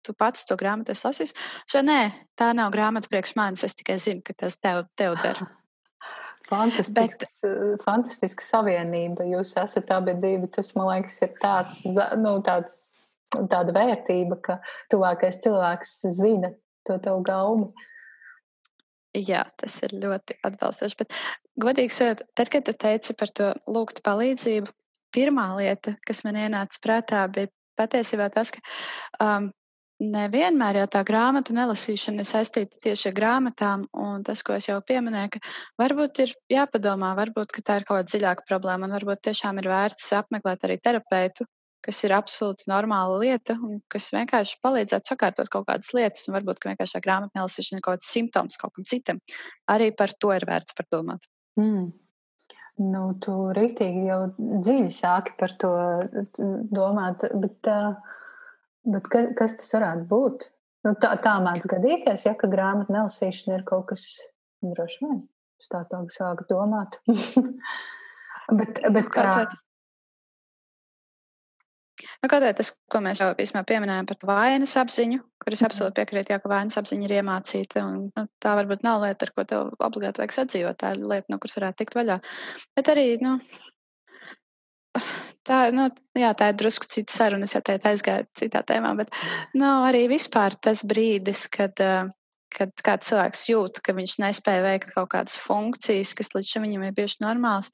Speaker 2: tu pats to grāmatu esi lasījis. Šo, nē, tā nav grāmata priekš manis, es tikai zinu, ka tas tev, tev der.
Speaker 1: Fantastisks, bet, fantastiska savienība. Jūs esat abi divi. Tas, man liekas, ir tāds, nu, tāds, tāda vērtība, ka tuvākais cilvēks zina to tavu gaumu.
Speaker 2: Jā, tas ir ļoti atbalstoši. Bet, godīgi sakot, tad, kad tu teici par to lūgt palīdzību, pirmā lieta, kas man ienāca prātā, bija patiesībā tas, ka um, nevienmēr jau tā grāmatu nelasīšana ir saistīta tieši ar grāmatām. Un tas, ko es jau pieminēju, ka varbūt ir jāpadomā, varbūt tā ir kaut kāda dziļāka problēma, un varbūt tiešām ir vērts apmeklēt arī terapeitu, kas ir absolūti normāla lieta un kas vienkārši palīdzētu sakārtot kaut kādas lietas. Un varbūt vienkārši tā grāmatā nelasīšana ir kaut kāds simptoms kaut kam citam. Arī par to ir vērts padomāt.
Speaker 1: Mm. Nu, tu rītīgi jau dziļi sāki par to domāt, bet, bet kas, kas tas varētu būt? Nu, tā tā mēdz gadīties, ja ka grāmatu nelasīšana ir kaut kas droši vien. Es tā tā sāku domāt. bet, bet, kā,
Speaker 2: Nu, kaut kā tas, ko mēs jau īstenībā pieminējām par vainas apziņu, kur es absolūti piekrītu, jā, ka vainas apziņa ir iemācīta. Un, nu, tā varbūt nav lieta, ar ko tev obligāti vajag sadzīvot. Tā ir lieta, no kuras varētu tikt vaļā. Bet arī, nu, tā, nu, jā, tā ir drusku cita saruna. Es jau teicu, aizgāju citā tēmā, bet nu, arī vispār tas brīdis, kad. Kad kāds cilvēks jūt, ka viņš nespēja veikt kaut kādas funkcijas, kas līdz šim viņam ir bijušas normālas,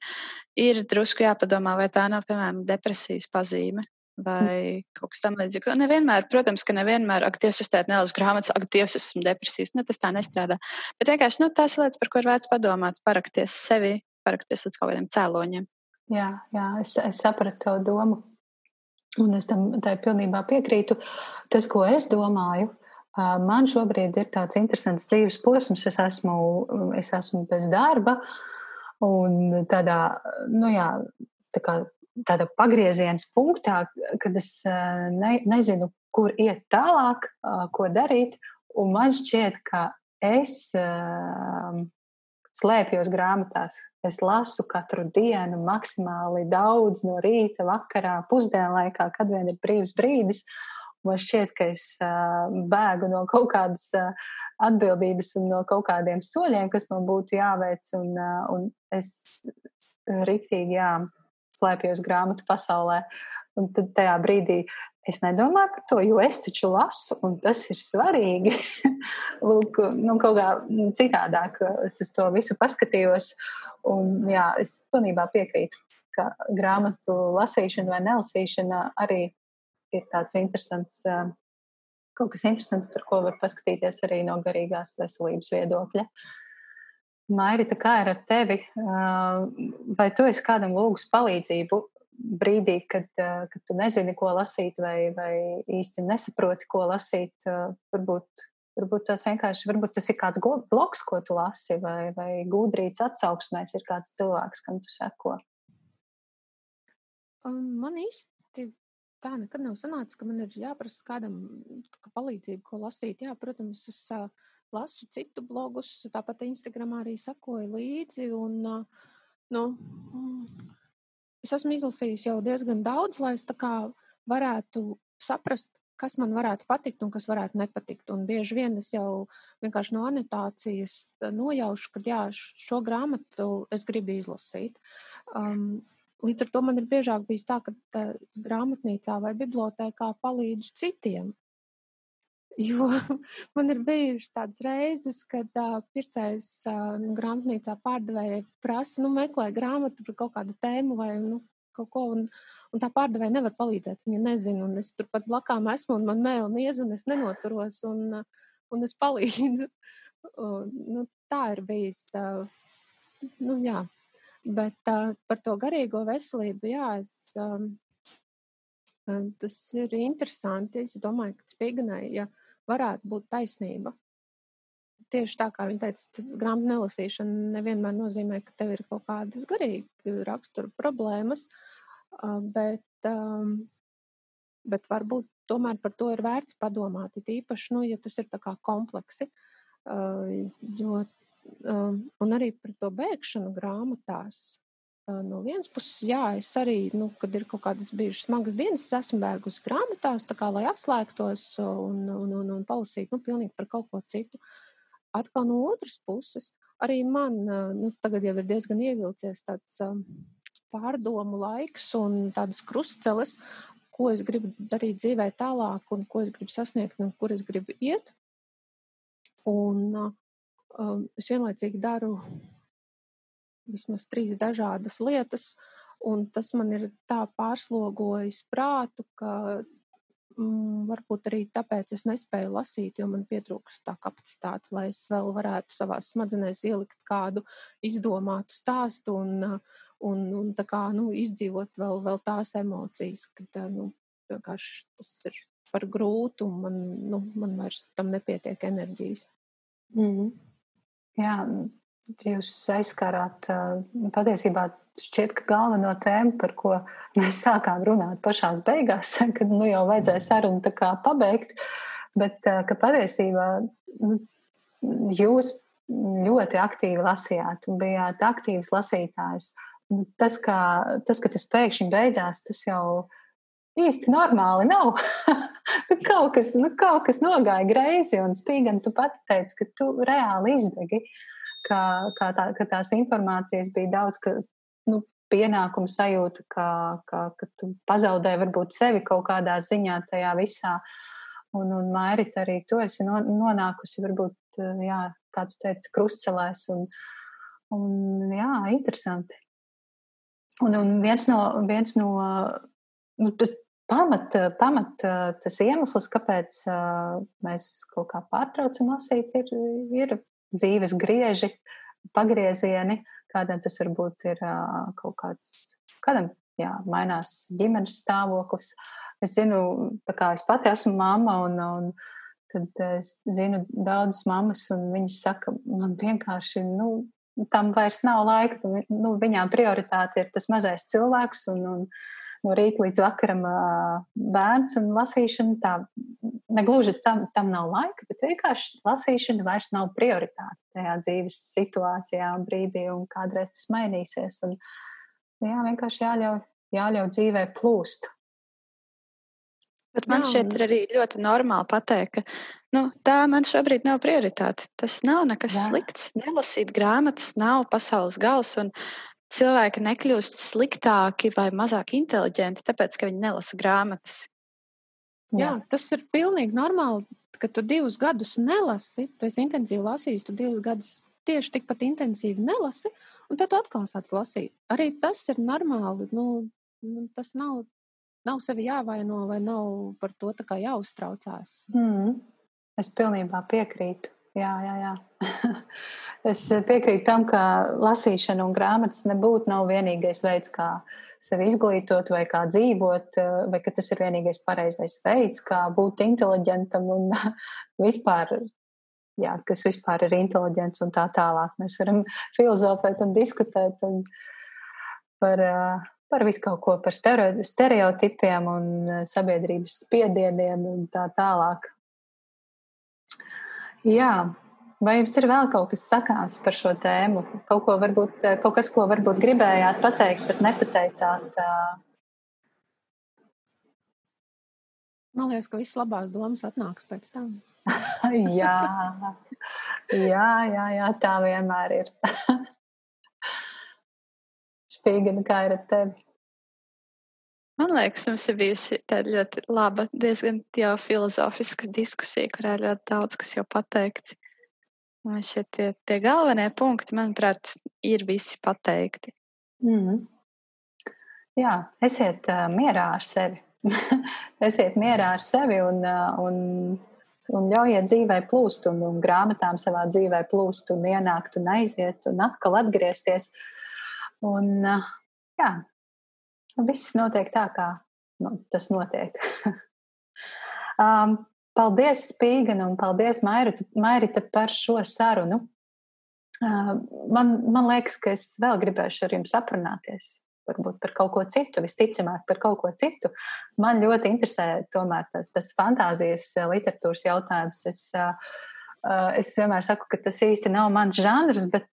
Speaker 2: ir drusku jāpadomā, vai tā nav, piemēram, depresijas pazīme vai kaut kas tamlīdzīgs. Nevienmēr, protams, ka nevienmēr, ak, Dievs, es tādu nelasu grāmatas, ak, Dievs, esmu depresīvs. Nu, tas tā nestrādā. Bet vienkārši nu, tās lietas, par ir vērts padomāt, parakties sevi, parakties līdz kaut kādiem cēloņiem.
Speaker 1: Jā, jā es, es sapratu to domu. Un es tam pilnībā piekrītu. Tas, ko es domāju, man šobrīd ir tāds interesants dzīves posms. Es esmu, es esmu bez darba. Un tādā, nu jā, tā kā tāda pagrieziena punktā, kad es eh, ne, nezinu, kur iet tālāk, eh, ko darīt. Un man šķiet, ka es uh, slēpjos grāmatās. Es lasu katru dienu, maksimāli daudz no rīta, vakarā, pusdienlaikā, kad vien ir brīvs brīdis. Man šķiet, ka es bēgu no kaut kādas atbildības un no kaut kādiem soļiem, kas man būtu jāveic. Un, un es rīktīgi, jā, slēpjos grāmatu pasaulē. Un tad tajā brīdī es nedomāju par to, jo es taču lasu, un tas ir svarīgi. Lūk, nu, kaut kā citādāk es uz to visu paskatījos. Un, jā, es pilnībā piekrītu, ka grāmatu lasīšana vai nelasīšana arī ir tāds interesants, kaut kas interesants, par ko var paskatīties arī no garīgās veselības viedokļa. Uh, Mairita, kā ir ar tevi? Vai tu esi kādam lūgus palīdzību? brīdī, kad, kad tu nezini, ko lasīt, vai, vai īsti nesaproti, ko lasīt, varbūt, varbūt tas vienkārši varbūt tas ir kāds bloks, ko tu lasi, vai, vai gudrīts atsauksmēs ir kāds cilvēks, kam tu seko.
Speaker 3: Man īsti tā nekad nav sanācis, ka man ir jāprasa kādam ka palīdzību, ko lasīt. Jā, protams, es uh, lasu citu blogus, tāpat Instagramā arī sakoju līdzi. Un, nu, mm, es esmu izlasījis jau diezgan daudz, lai es varētu saprast, kas man varētu patikt un kas varētu nepatikt. Un bieži vien es jau vienkārši no anotācijas nojaušu, ka jā, šo grāmatu es gribu izlasīt. Um, Līdz ar to man ir biežāk bijis tā, ka grāmatnīcā vai bibliotēkā palīdzu citiem. Jo man ir bijušas tādas reizes, kad uh, pircējs uh, grāmatnīcā pārdevējai prasa, nu, meklē grāmatu par kaut kādu tēmu vai nu, kaut ko, un, un tā pārdevēja nevar palīdzēt. Viņa nezina, un es turpat blakām esmu, un man mēlē niez, un es nenoturos, un, un es palīdzu. Un, nu, tā ir bijis. Uh, nu, jā. Bet uh, par to garīgo veselību, jā, es, um, tas ir interesanti. Es domāju, ka Spīganai, ja varētu būt taisnība, tieši tā kā viņa teica, tas grāmatu nelasīšana nevienmēr nozīmē, ka tev ir kaut kādas garīgi rakstura problēmas, bet, bet varbūt tomēr par to ir vērts padomāt. It īpaši, nu, ja tas ir tā kā kompleksi, jo un arī par to bēgšanu grāmatās. No vienas puses, jā, es arī, nu, kad ir kaut kādas bijušas smagas dienas, es esmu bēgusi grāmatās, kā, lai atslēgtos un, un, un, un palasītu nu, pilnīgi par kaut ko citu. Atkal no otras puses, arī man nu, tagad jau ir diezgan ievilcies tāds pārdomu laiks un tādas krustceles, ko es gribu darīt dzīvē tālāk un ko es gribu sasniegt un kur es gribu iet. Un, um, es vienlaicīgi daru vismaz trīs dažādas lietas, un tas man ir tā pārslogojis prātu, ka mm, varbūt arī tāpēc es nespēju lasīt, jo man pietrūkst tā kapacitāte, lai es vēl varētu savā smadzenēs ielikt kādu izdomātu stāstu un, un, un tā kā, nu, izdzīvot vēl, vēl tās emocijas, kad, nu, vienkārši tas ir par grūtu, un man, nu, man vairs tam nepietiek enerģijas.
Speaker 1: Mm. Jā, jūs aizskārāt patiesībā šķiet, ka galveno tēmu, par ko mēs sākām runāt pašās beigās, kad nu jau vajadzēja sarunu kā pabeigt, bet ka patiesībā nu, jūs ļoti aktīvi lasījāt un bijāt aktīvs lasītājs. Nu, tas, ka, tas, ka tas pēkšņi beidzās, tas jau īsti normāli nav. Nu, kaut, kas, nu, kaut kas nogāja greizi, un spīgam tu pati teici, ka tu reāli izdegi, ka, ka, tā, ka tās informācijas bija daudz, ka nu, pienākumu sajūta, ka, ka, ka tu pazaudēji varbūt sevi kaut kādā ziņā tajā visā. Un, un Mairita, arī tu esi nonākusi, varbūt, jā, kā tu teici, krustcelēs. Un, un jā, interesanti. Un, un viens no, viens no nu, tas, pamat, pamat tas iemesls, kāpēc mēs kaut kā pārtraucam lasīt, ir, ir dzīves grieži, pagriezieni. Kādam tas varbūt ir kaut kāds, kādam jā, mainās ģimenes stāvoklis. Es zinu, kā es pati esmu mamma, un, un tad es zinu daudzas mammas, un viņas saka, man vienkārši, nu, tam vairs nav laika. Nu, viņām prioritāte ir tas mazais cilvēks, un, un no rīta līdz vakaram bērns un lasīšana. Tā negluži tam, tam nav laika, bet vienkārši lasīšana vairs nav prioritāte tajā dzīves situācijā un brīdī, un kādreiz tas mainīsies. Un, jā, vienkārši jāļauj, jāļauj dzīvē plūst.
Speaker 2: Bet man jā, šķiet, ir arī ļoti normāli pateikt, ka nu, tā man šobrīd nav prioritāte. Tas nav nekas jā. slikts. Nelasīt grāmatas nav pasaules gals. Un cilvēki nekļūst sliktāki vai mazāk inteliģenti, tāpēc, ka viņi nelasa grāmatas.
Speaker 3: Jā, Jā tas ir pilnīgi normāli, ka tu divus gadus nelasi, tu esi intensīvi lasījis, tu divus gadus tieši tikpat intensīvi nelasi, un tad tu atkal sāc lasīt. Arī tas ir normāli. Nu, nu, tas nav, nav sevi jāvaino vai nav par to jāuztraucās.
Speaker 1: Mm. Es pilnībā piekrītu. Jā, jā, jā. es piekrītu tam, ka lasīšana un grāmatas nebūtu nav vienīgais veids, kā, sevi izglītot, vai kā dzīvot, vai ka tas ir vienīgais pareizais veids, kā būt inteliģentam un vispār, jā, kas vispār ir inteliģents un tā tālāk. Mēs varam filozofēt un diskutēt un par, par visu kaut ko, par stereotipiem un sabiedrības spiedieniem un tā tālāk. Jā, Vai jums ir vēl kaut kas sakāms par šo tēmu? Kaut, ko varbūt, eh, kaut kas, ko varbūt gribējāt pateikt, bet nepateicāt?
Speaker 3: Man liekas, ka viss labās domas atnāks pēc tam.
Speaker 1: jā, jā, jā, jā, tā vienmēr ir. Spīgana, kā ir ar tevi?
Speaker 2: Man liekas, mums ir bijusi tāda ļoti laba, diezgan jau filozofiska diskusija, kurā ļoti daudz kas jau pateikts. Man šie tie, tie galvenie punkti, manuprāt, ir visi pateikti.
Speaker 1: Mm. Jā, esiet uh, mierā ar sevi. esiet mierā ar sevi un, uh, un, un ļaujiet dzīvē plūst, un, un grāmatām savā dzīvē plūst, un ienākt un aiziet, un atkal atgriezties. Un, uh, jā, viss notiek tā, kā nu, tas notiek. um, Paldies, Spīgana, un paldies, Mairita, Mairita par šo sarunu. Man, man liekas, ka es vēl gribēšu ar jums aprunāties. Varbūt par kaut ko citu, visticamāk, par kaut ko citu. Man ļoti interesē tomēr tas, tas fantāzijas literatūras jautājums. Es, es vienmēr saku, ka tas īsti nav mans žanrs, bet,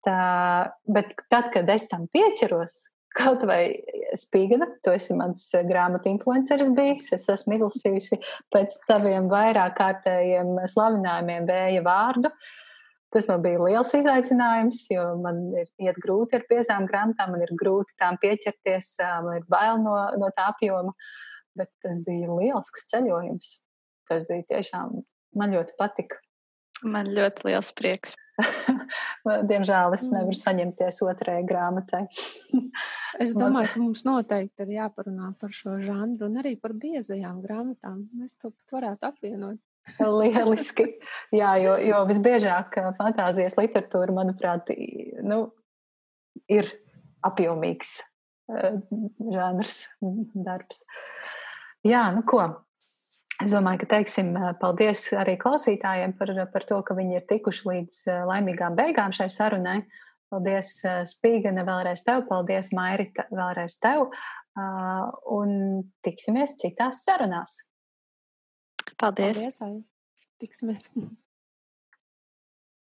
Speaker 1: bet tad, kad es tam pieķeros, Kaut vai Spīgana, tu esi mans eh, grāmatu influenceris bijis. Es esmu izlasījusi pēc taviem vairāk kārtējiem slavinājumiem vēja vārdu. Tas man bija liels izaicinājums, jo man ir iet grūti ar piezām grāmatām, man ir grūti tām pieķerties, man ir bail no, no tā apjoma. Bet tas bija liels ceļojums. Tas bija tiešām, man ļoti patika.
Speaker 2: Man ļoti liels prieks.
Speaker 1: Diemžēl es nevaru mm. saņemties otrajai grāmatai.
Speaker 3: es domāju, ka mums noteikti ir jāparunā par šo žanru un arī par biezajām grāmatām. Mēs to pat varētu apvienot.
Speaker 1: Lieliski. Jā, jo, jo visbiežāk fantāzijas literatūra, manuprāt, nu, ir apjomīgs žanrs, darbs. Jā, nu ko, Es domāju, ka teiksim paldies arī klausītājiem par, par to, ka viņi ir tikuši līdz laimīgām beigām šai sarunai. Paldies, Spīgane, vēlreiz tev, paldies, Mairita, vēlreiz tev, un tiksimies citās sarunās.
Speaker 2: Paldies!
Speaker 3: paldies tiksimies!